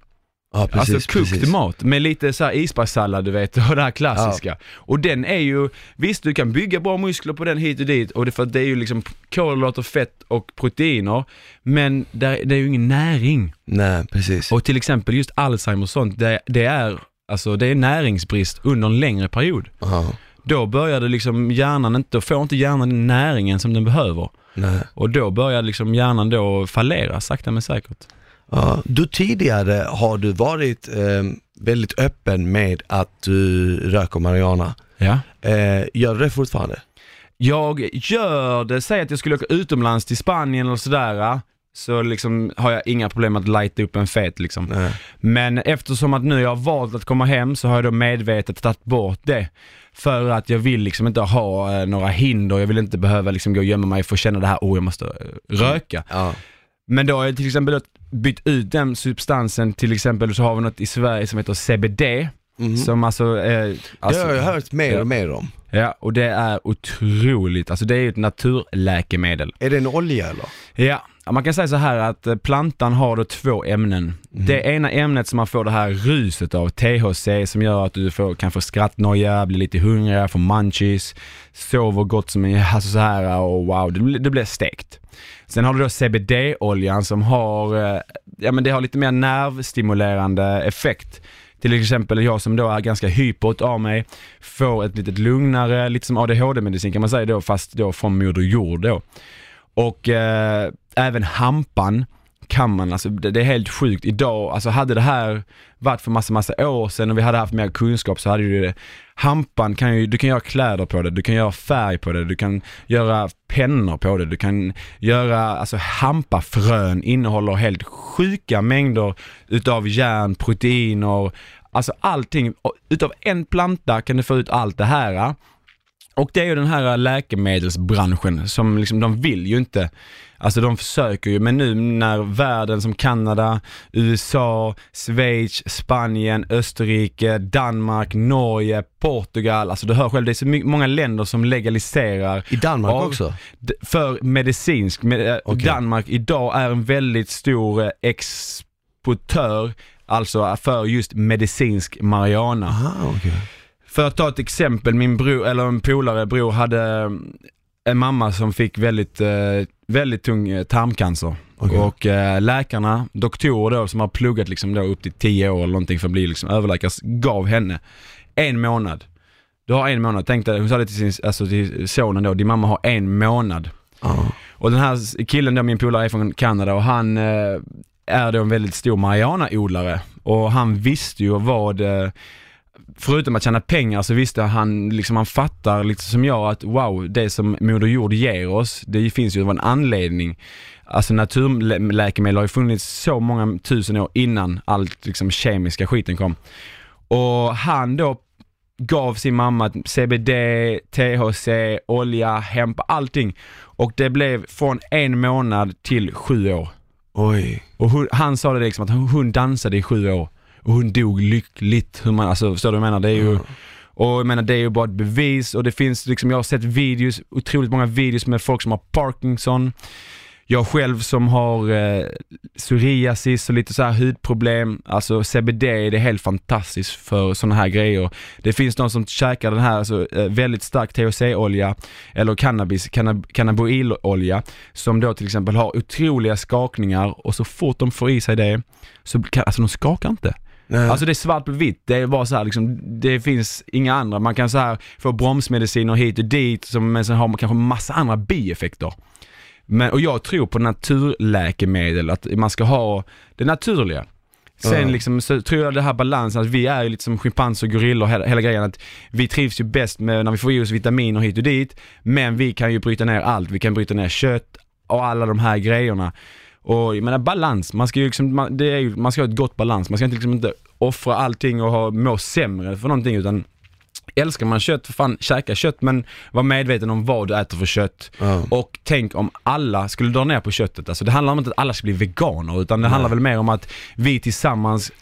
Ja precis. alltså kokt precis. mat med lite så här isbergssallad du vet och det här klassiska. Och den är ju, visst du kan bygga bra muskler på den hit och dit och det, för det är ju liksom kolhydrater, fett och proteiner. Men det, det är ju ingen näring. Nej, precis. Och till exempel just Alzheimer och sånt, det, det är Alltså det är näringsbrist under en längre period. Ja. då började liksom hjärnan inte, då får inte hjärnan den näringen som den behöver. Nej. Och då börjar liksom hjärnan då fallera sakta men säkert. Ja. Du tidigare har du varit eh, väldigt öppen med att du röker marijuana. Ja. Eh, gör du det fortfarande? Jag gör det, säg att jag skulle åka utomlands till Spanien eller sådär, så liksom har jag inga problem att lighta upp en fet liksom. Nej. Men eftersom att nu jag har valt att komma hem så har jag då medvetet tagit bort det. För att jag vill liksom inte ha eh, några hinder, jag vill inte behöva liksom gå och gömma mig för att känna det här, oh jag måste eh, röka. Ja. Men då har jag till exempel bytt ut den substansen, till exempel så har vi något i Sverige som heter CBD. Mhm. Som alltså, eh, alltså det har jag hört mer och mer om. Ja, och det är otroligt, alltså det är ju ett naturläkemedel. Är det en olja eller? Ja, man kan säga så här att eh, plantan har då två ämnen. Det ena ämnet som man får det här ruset av, THC, som gör att du får, kan få skrattnoja, bli lite hungrig, få munchies, sover gott som en, alltså så här och wow, det, blir- det blir stekt. Sen har du då CBD-oljan som har, eh, ja men det har lite mer nervstimulerande effekt. Till exempel jag som då är ganska hypot av mig, får ett litet lugnare, lite som ADHD-medicin kan man säga då, fast då från Moder Jord då. Och eh, även hampan kan man, alltså det, det är helt sjukt. Idag, alltså hade det här varit för massa, massa år sedan och vi hade haft mer kunskap så hade ju det, hampan kan ju, du kan göra kläder på det, du kan göra färg på det, du kan göra pennor på det, du kan göra, alltså hampafrön innehåller helt sjuka mängder utav järn, proteiner, alltså allting. Utav en planta kan du få ut allt det här. Och det är ju den här läkemedelsbranschen som liksom, de vill ju inte, alltså de försöker ju, men nu när världen som Kanada, USA, Schweiz, Spanien, Österrike, Danmark, Norge, Portugal, alltså du hör själv, det är så många länder som legaliserar I Danmark av- också? För medicinsk, med, eh, Okej. Danmark idag är en väldigt stor eh, exportör, alltså för just medicinsk marijuana. Aha, okej. För att ta ett exempel, min bror, eller en polare bror hade eh, en mamma som fick väldigt, eh, väldigt tung eh, tarmcancer. Okej. Och läkarna, doktorer då som har pluggat liksom då upp till 10 år eller någonting för att bli liksom överläkare, gav henne en månad. Du har en månad, tänk dig, hon sa det till, sin, alltså till sonen då, din mamma har en månad. Ja. Och den här killen då, min polare är från Kanada och han är då en väldigt stor marijuanaodlare och han visste ju vad, förutom att tjäna pengar så visste han, liksom han fattar lite som jag att wow, det som Moder Jord ger oss, det finns ju av en anledning. Alltså naturläkemedel har ju funnits så många tusen år innan allt liksom kemiska skiten kom. Och han då gav sin mamma CBD, THC, olja, hemp, allting. Och det blev från en månad till sju år. Oj. Och hon, han sa det liksom att hon, hon dansade i sju år och hon dog lyckligt. Hur man, alltså, förstår du vad jag menar? Det är ju, och jag menar det är ju bara ett bevis och det finns liksom, jag har sett videos, otroligt många videos med folk som har Parkinson. Jag själv som har eh, psoriasis och lite så här hudproblem, alltså CBD det är helt fantastiskt för sådana här grejer. Det finns de som käkar den här alltså, eh, väldigt stark THC-olja eller cannabis, cannab som då till exempel har otroliga skakningar och så fort de får i sig det så kan, alltså de skakar inte. Nej. Alltså det är svart på vitt, det är bara så här liksom, det finns inga andra. Man kan så här få bromsmediciner hit och dit, som, men sen har man kanske massa andra bieffekter. Men, och jag tror på naturläkemedel, att man ska ha det naturliga. Sen liksom så tror jag det här balansen, att vi är ju lite som schimpanser och gorillor, hela, hela grejen att vi trivs ju bäst med när vi får i oss vitaminer hit och dit, men vi kan ju bryta ner allt. Vi kan bryta ner kött och alla de här grejerna. Och jag menar balans, man ska ju liksom, man, det är man ska ha ett gott balans, man ska inte liksom inte offra allting och ha, må sämre för någonting utan Älskar man kött, för fan käka kött men var medveten om vad du äter för kött. Ja. Och tänk om alla skulle dra ner på köttet. Alltså det handlar om inte att alla ska bli veganer utan det handlar väl mer om att vi tillsammans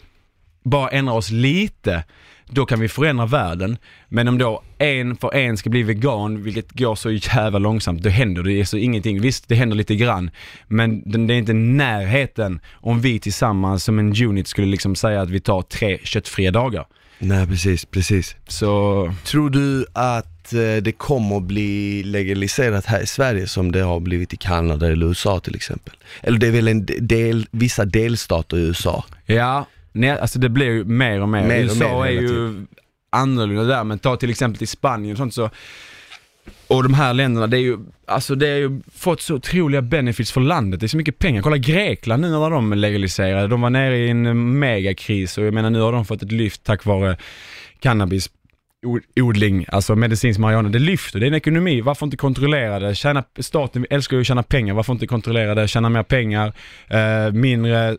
bara ändrar oss lite. Då kan vi förändra världen. Men om då en för en ska bli vegan, vilket går så jävla långsamt, då händer det så ingenting. Visst, det händer lite grann. Men det är inte närheten om vi tillsammans som en unit skulle liksom säga att vi tar tre köttfria dagar. Nej precis, precis. Så Tror du att eh, det kommer att bli legaliserat här i Sverige som det har blivit i Kanada eller USA till exempel? Eller det är väl en del, vissa delstater i USA? Ja, nej, alltså det blir ju mer och mer. Mer och USA mer är ju annorlunda där, men ta till exempel till Spanien och sånt så och de här länderna, det är ju, alltså det har ju fått så otroliga benefits för landet. Det är så mycket pengar. Kolla Grekland nu när de legaliserade. De var nere i en megakris och jag menar nu har de fått ett lyft tack vare cannabis odling, alltså medicinsk marijuana, det lyfter, det är en ekonomi, varför inte kontrollera det? Tjäna, staten älskar ju att tjäna pengar, varför inte kontrollera det? Tjäna mer pengar, eh, mindre,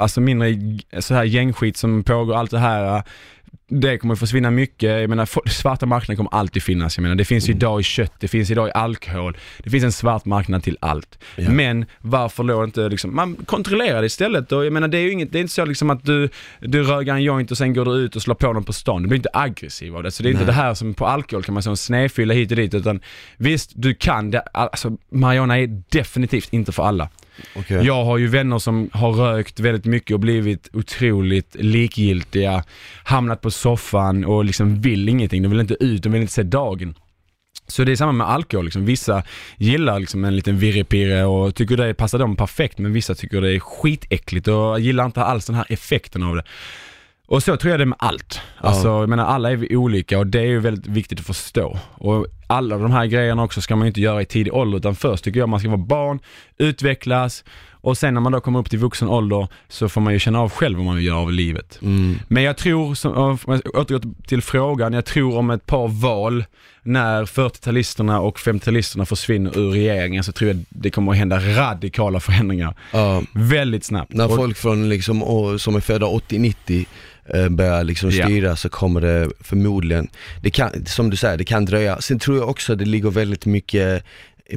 alltså mindre så här gängskit som pågår, allt det här det kommer att försvinna mycket. Jag menar, svarta marknaden kommer alltid finnas. Jag menar, det finns mm. idag i kött, det finns idag i alkohol. Det finns en svart marknad till allt. Ja. Men varför då inte liksom, man kontrollerar det istället. Och jag menar, det är ju inget, det är inte så liksom att du, du rögar en joint och sen går du ut och slår på dem på stan. Du blir inte aggressiv av det. Så det är Nej. inte det här som på alkohol kan man säga snedfylla hit och dit. Utan visst, du kan det. Alltså, marijuana är definitivt inte för alla. Okay. Jag har ju vänner som har rökt väldigt mycket och blivit otroligt likgiltiga, hamnat på soffan och liksom vill ingenting. De vill inte ut, de vill inte se dagen. Så det är samma med alkohol, liksom. vissa gillar liksom en liten virrepirre och tycker det passar dem perfekt men vissa tycker det är skitäckligt och gillar inte alls den här effekten av det. Och så tror jag det är med allt. Alltså, ja. jag menar alla är vi olika och det är ju väldigt viktigt att förstå. Och alla de här grejerna också ska man ju inte göra i tidig ålder utan först tycker jag man ska vara barn, utvecklas och sen när man då kommer upp till vuxen ålder så får man ju känna av själv vad man vill göra av livet. Mm. Men jag tror, om jag återgår till frågan, jag tror om ett par val när 40-talisterna och 50-talisterna försvinner ur regeringen så tror jag det kommer att hända radikala förändringar. Uh, Väldigt snabbt. När folk från liksom, som är födda 80-90 Eh, börjar liksom styra yeah. så kommer det förmodligen, det kan, som du säger, det kan dröja. Sen tror jag också det ligger väldigt mycket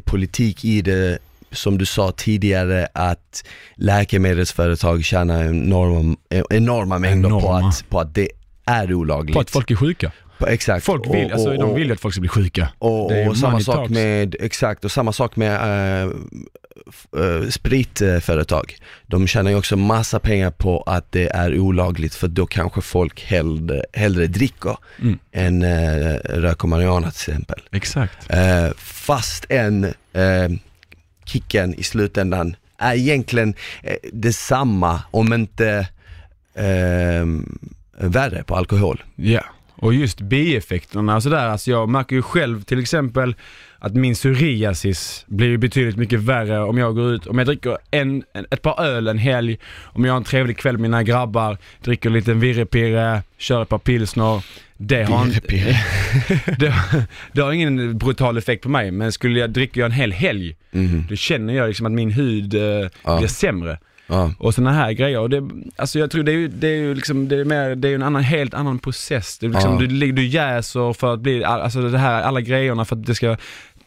politik i det som du sa tidigare att läkemedelsföretag tjänar enorma, enorma mängder enorma. På, att, på att det är olagligt. På att folk är sjuka. På, exakt. Folk vill, och, alltså, och, de vill ju att folk ska bli sjuka. Och, och samma sak med, exakt, och samma sak med äh, uh, spritföretag. De tjänar ju också massa pengar på att det är olagligt för då kanske folk hellre, hellre dricker mm. än uh, röker marijuana till exempel. Exakt. Uh, fast en uh, kicken i slutändan är egentligen uh, detsamma om inte uh, värre på alkohol. Ja, yeah. och just bieffekterna och sådär, alltså jag märker ju själv till exempel att min psoriasis blir betydligt mycket värre om jag går ut, om jag dricker en, ett par öl en helg, om jag har en trevlig kväll med mina grabbar, dricker en liten virrepirre, kör ett par pilsner. Det har, det, det, har ingen brutal effekt på mig, men skulle jag dricka en hel helg, mm. då känner jag liksom att min hud eh, ja. blir sämre. Ja. Och sådana här grejer. Och det, alltså jag tror det är ju, det är ju liksom, det är mer, det är en annan, helt annan process. Det är liksom, ja. du, du jäser för att bli, alltså det här, alla grejerna för att det ska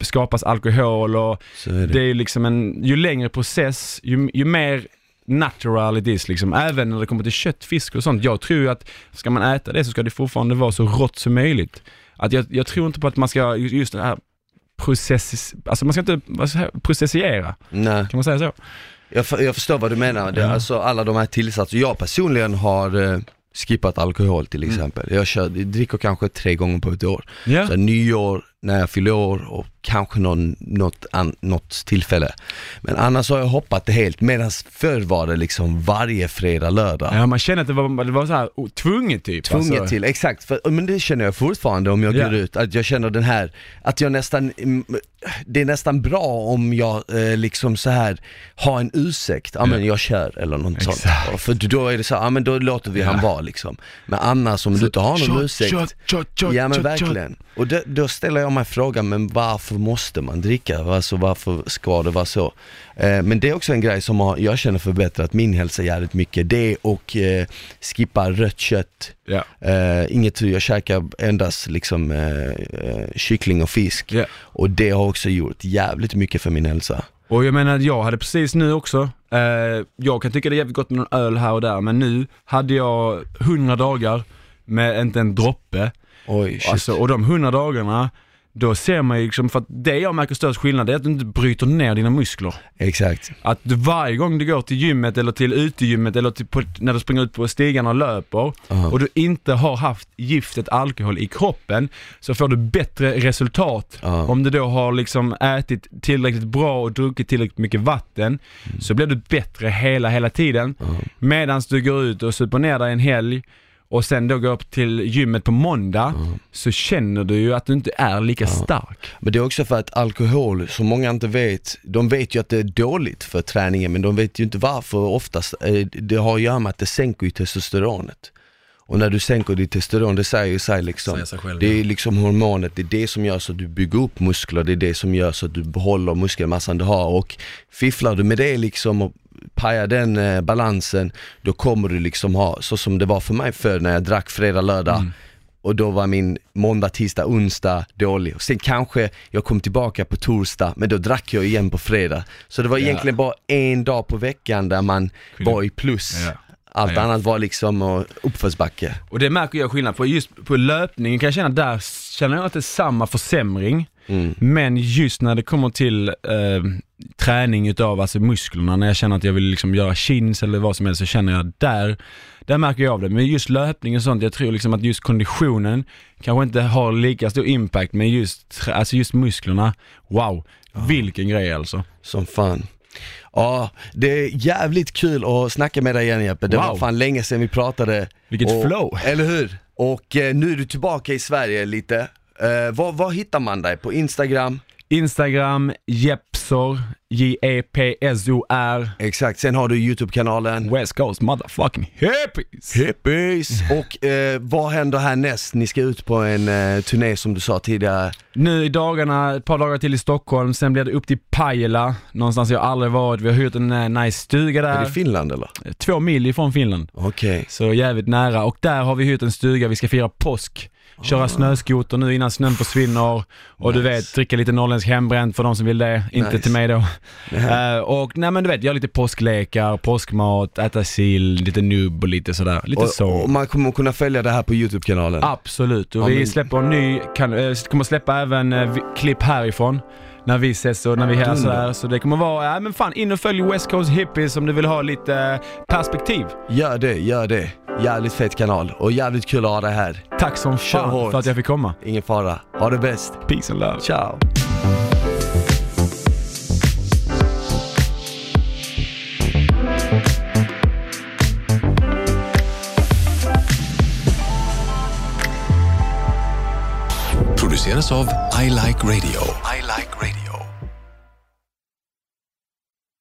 skapas alkohol och det. det. är liksom en, ju längre process, ju, ju mer natural it is liksom. Även när det kommer till kött, fisk och sånt. Jag tror ju att ska man äta det så ska det fortfarande vara så rått som möjligt. Att jag, jag tror inte på att man ska, just det här process, alltså man ska inte processiera. Nej. Kan man säga så? Jag, jag förstår vad du menar. Det, ja. Alltså alla de här tillsatserna. Jag personligen har eh, skippat alkohol till mm. exempel. Mm. Jag, kör, jag dricker kanske tre gånger på ett år. Yeah. Så nyår, när jag fyller år och kanske någon, något, an, något tillfälle. Men annars har jag hoppat det helt, medan förr var det liksom varje fredag, lördag. Ja man känner att det var, det var så här tvunget typ. Tvunget alltså. till, exakt. För, men det känner jag fortfarande om jag yeah. går ut, att jag känner den här, att jag nästan, mm, det är nästan bra om jag eh, liksom så här har en ursäkt, ja men jag kör eller något Exakt. sånt. För då är det så ja men då låter vi yeah. han vara liksom. Men annars om så, du inte har någon shot, ursäkt, shot, shot, shot, ja men verkligen. Och då, då, ställer jag mig frågan, men varför måste man dricka? Alltså varför ska det vara så? Eh, men det är också en grej som har, jag känner förbättrat min hälsa jävligt mycket. Det och eh, skippa rött kött. Ja. Eh, inget, jag käkar endast liksom eh, eh, kyckling och fisk. Ja. Och det har också gjort jävligt mycket för min hälsa. Och jag menar, jag hade precis nu också, eh, jag kan tycka det är jävligt gott med någon öl här och där, men nu hade jag 100 dagar med inte en droppe. Oj, shit. Alltså, och de 100 dagarna, då ser man ju liksom, för att det jag märker störst skillnad är att du inte bryter ner dina muskler. Exakt. Att du varje gång du går till gymmet eller till utegymmet eller till, på, när du springer ut på stigarna och löper -huh. och du inte har haft giftet alkohol i kroppen så får du bättre resultat. -huh. Om du då har liksom ätit tillräckligt bra och druckit tillräckligt mycket vatten mm. så blir du bättre hela, hela tiden. -huh. Medan du går ut och super ner dig en helg och sen då gå upp till gymmet på måndag så känner du ju att du inte är lika stark. Men det är också för att alkohol, som många inte vet, de vet ju att det är dåligt för träningen men de vet ju inte varför oftast. Eh, Det har att göra med att det sänker ju testosteronet. Och när du sänker ditt testosteron, det säger ju sig liksom. Säger sig själv, det ja. är liksom hormonet, det är det som gör så att du bygger upp muskler, det är det som gör så att du behåller muskelmassan du har och fifflar du med det liksom och pajar den eh, balansen, då kommer du liksom ha, så som det var för mig förr när jag drack fredag, lördag Mm. och då var min måndag, tisdag, onsdag dålig. Och sen kanske jag kom tillbaka på torsdag, men då drack jag igen på fredag. Så det var Ja. egentligen bara en dag på veckan där man Kunde- var i plus. Ja. Allt Ja. annat var liksom eh, uppförsbacke. Och det märker jag skillnad på. Just på löpningen kan jag känna, där känner jag inte samma försämring. Mm. Men just när det kommer till eh, träning utav alltså musklerna, när jag känner att jag vill liksom göra chins eller vad som helst, så känner jag där, där märker jag av det. Men just löpning och sånt, jag tror liksom att just konditionen kanske inte har lika stor impact, men just, alltså just musklerna, wow, vilken grej alltså. Som fan. Ja, det är jävligt kul att snacka med dig igen Jeppe. Det var Wow. fan länge sedan vi pratade. Vilket och, flow. Eller hur? Och eh, nu är du tillbaka i Sverige lite. Eh, var, var hittar man dig? På Instagram? Instagram, Jepsor, J-E-P-S-O-R, Exakt, sen har du YouTube-kanalen. West Coast motherfucking hippies. Hippies! Och eh, vad händer härnäst? Ni ska ut på en eh, turné som du sa tidigare. Nu i dagarna, ett par dagar till i Stockholm, sen blir det upp till Pajala, någonstans jag aldrig varit. Vi har hyrt en eh, nice stuga Är där, det Finland eller? två mil ifrån Finland. Okej. Så jävligt nära. Och där har vi hyrt en stuga, vi ska fira påsk. Köra snöskoter nu innan snön försvinner och du Nice. vet, dricka lite norrländsk hembränt för de som vill det. Inte Nice. till mig då. Eh, och nej men du vet, göra lite påsklekar, påskmat, äta sill, lite nubb och lite sådär. Lite Och, så. och man kommer kunna följa det här på YouTube-kanalen. Absolut, och Ja, vi men- släpper en ny, kan, äh, kommer släppa även äh, klipp härifrån. När vi ses och när vi är Dunder. sådär. Så det kommer vara, ja men fan in och följ West Coast Hippies om du vill ha lite perspektiv. Gör det, gör det. Jävligt fet kanal och jävligt kul att ha dig här. Tack som fan hårt. för att jag fick komma. Ingen fara. Ha det bäst. Peace and love. Ciao. produceras av I Like Radio. I like radio.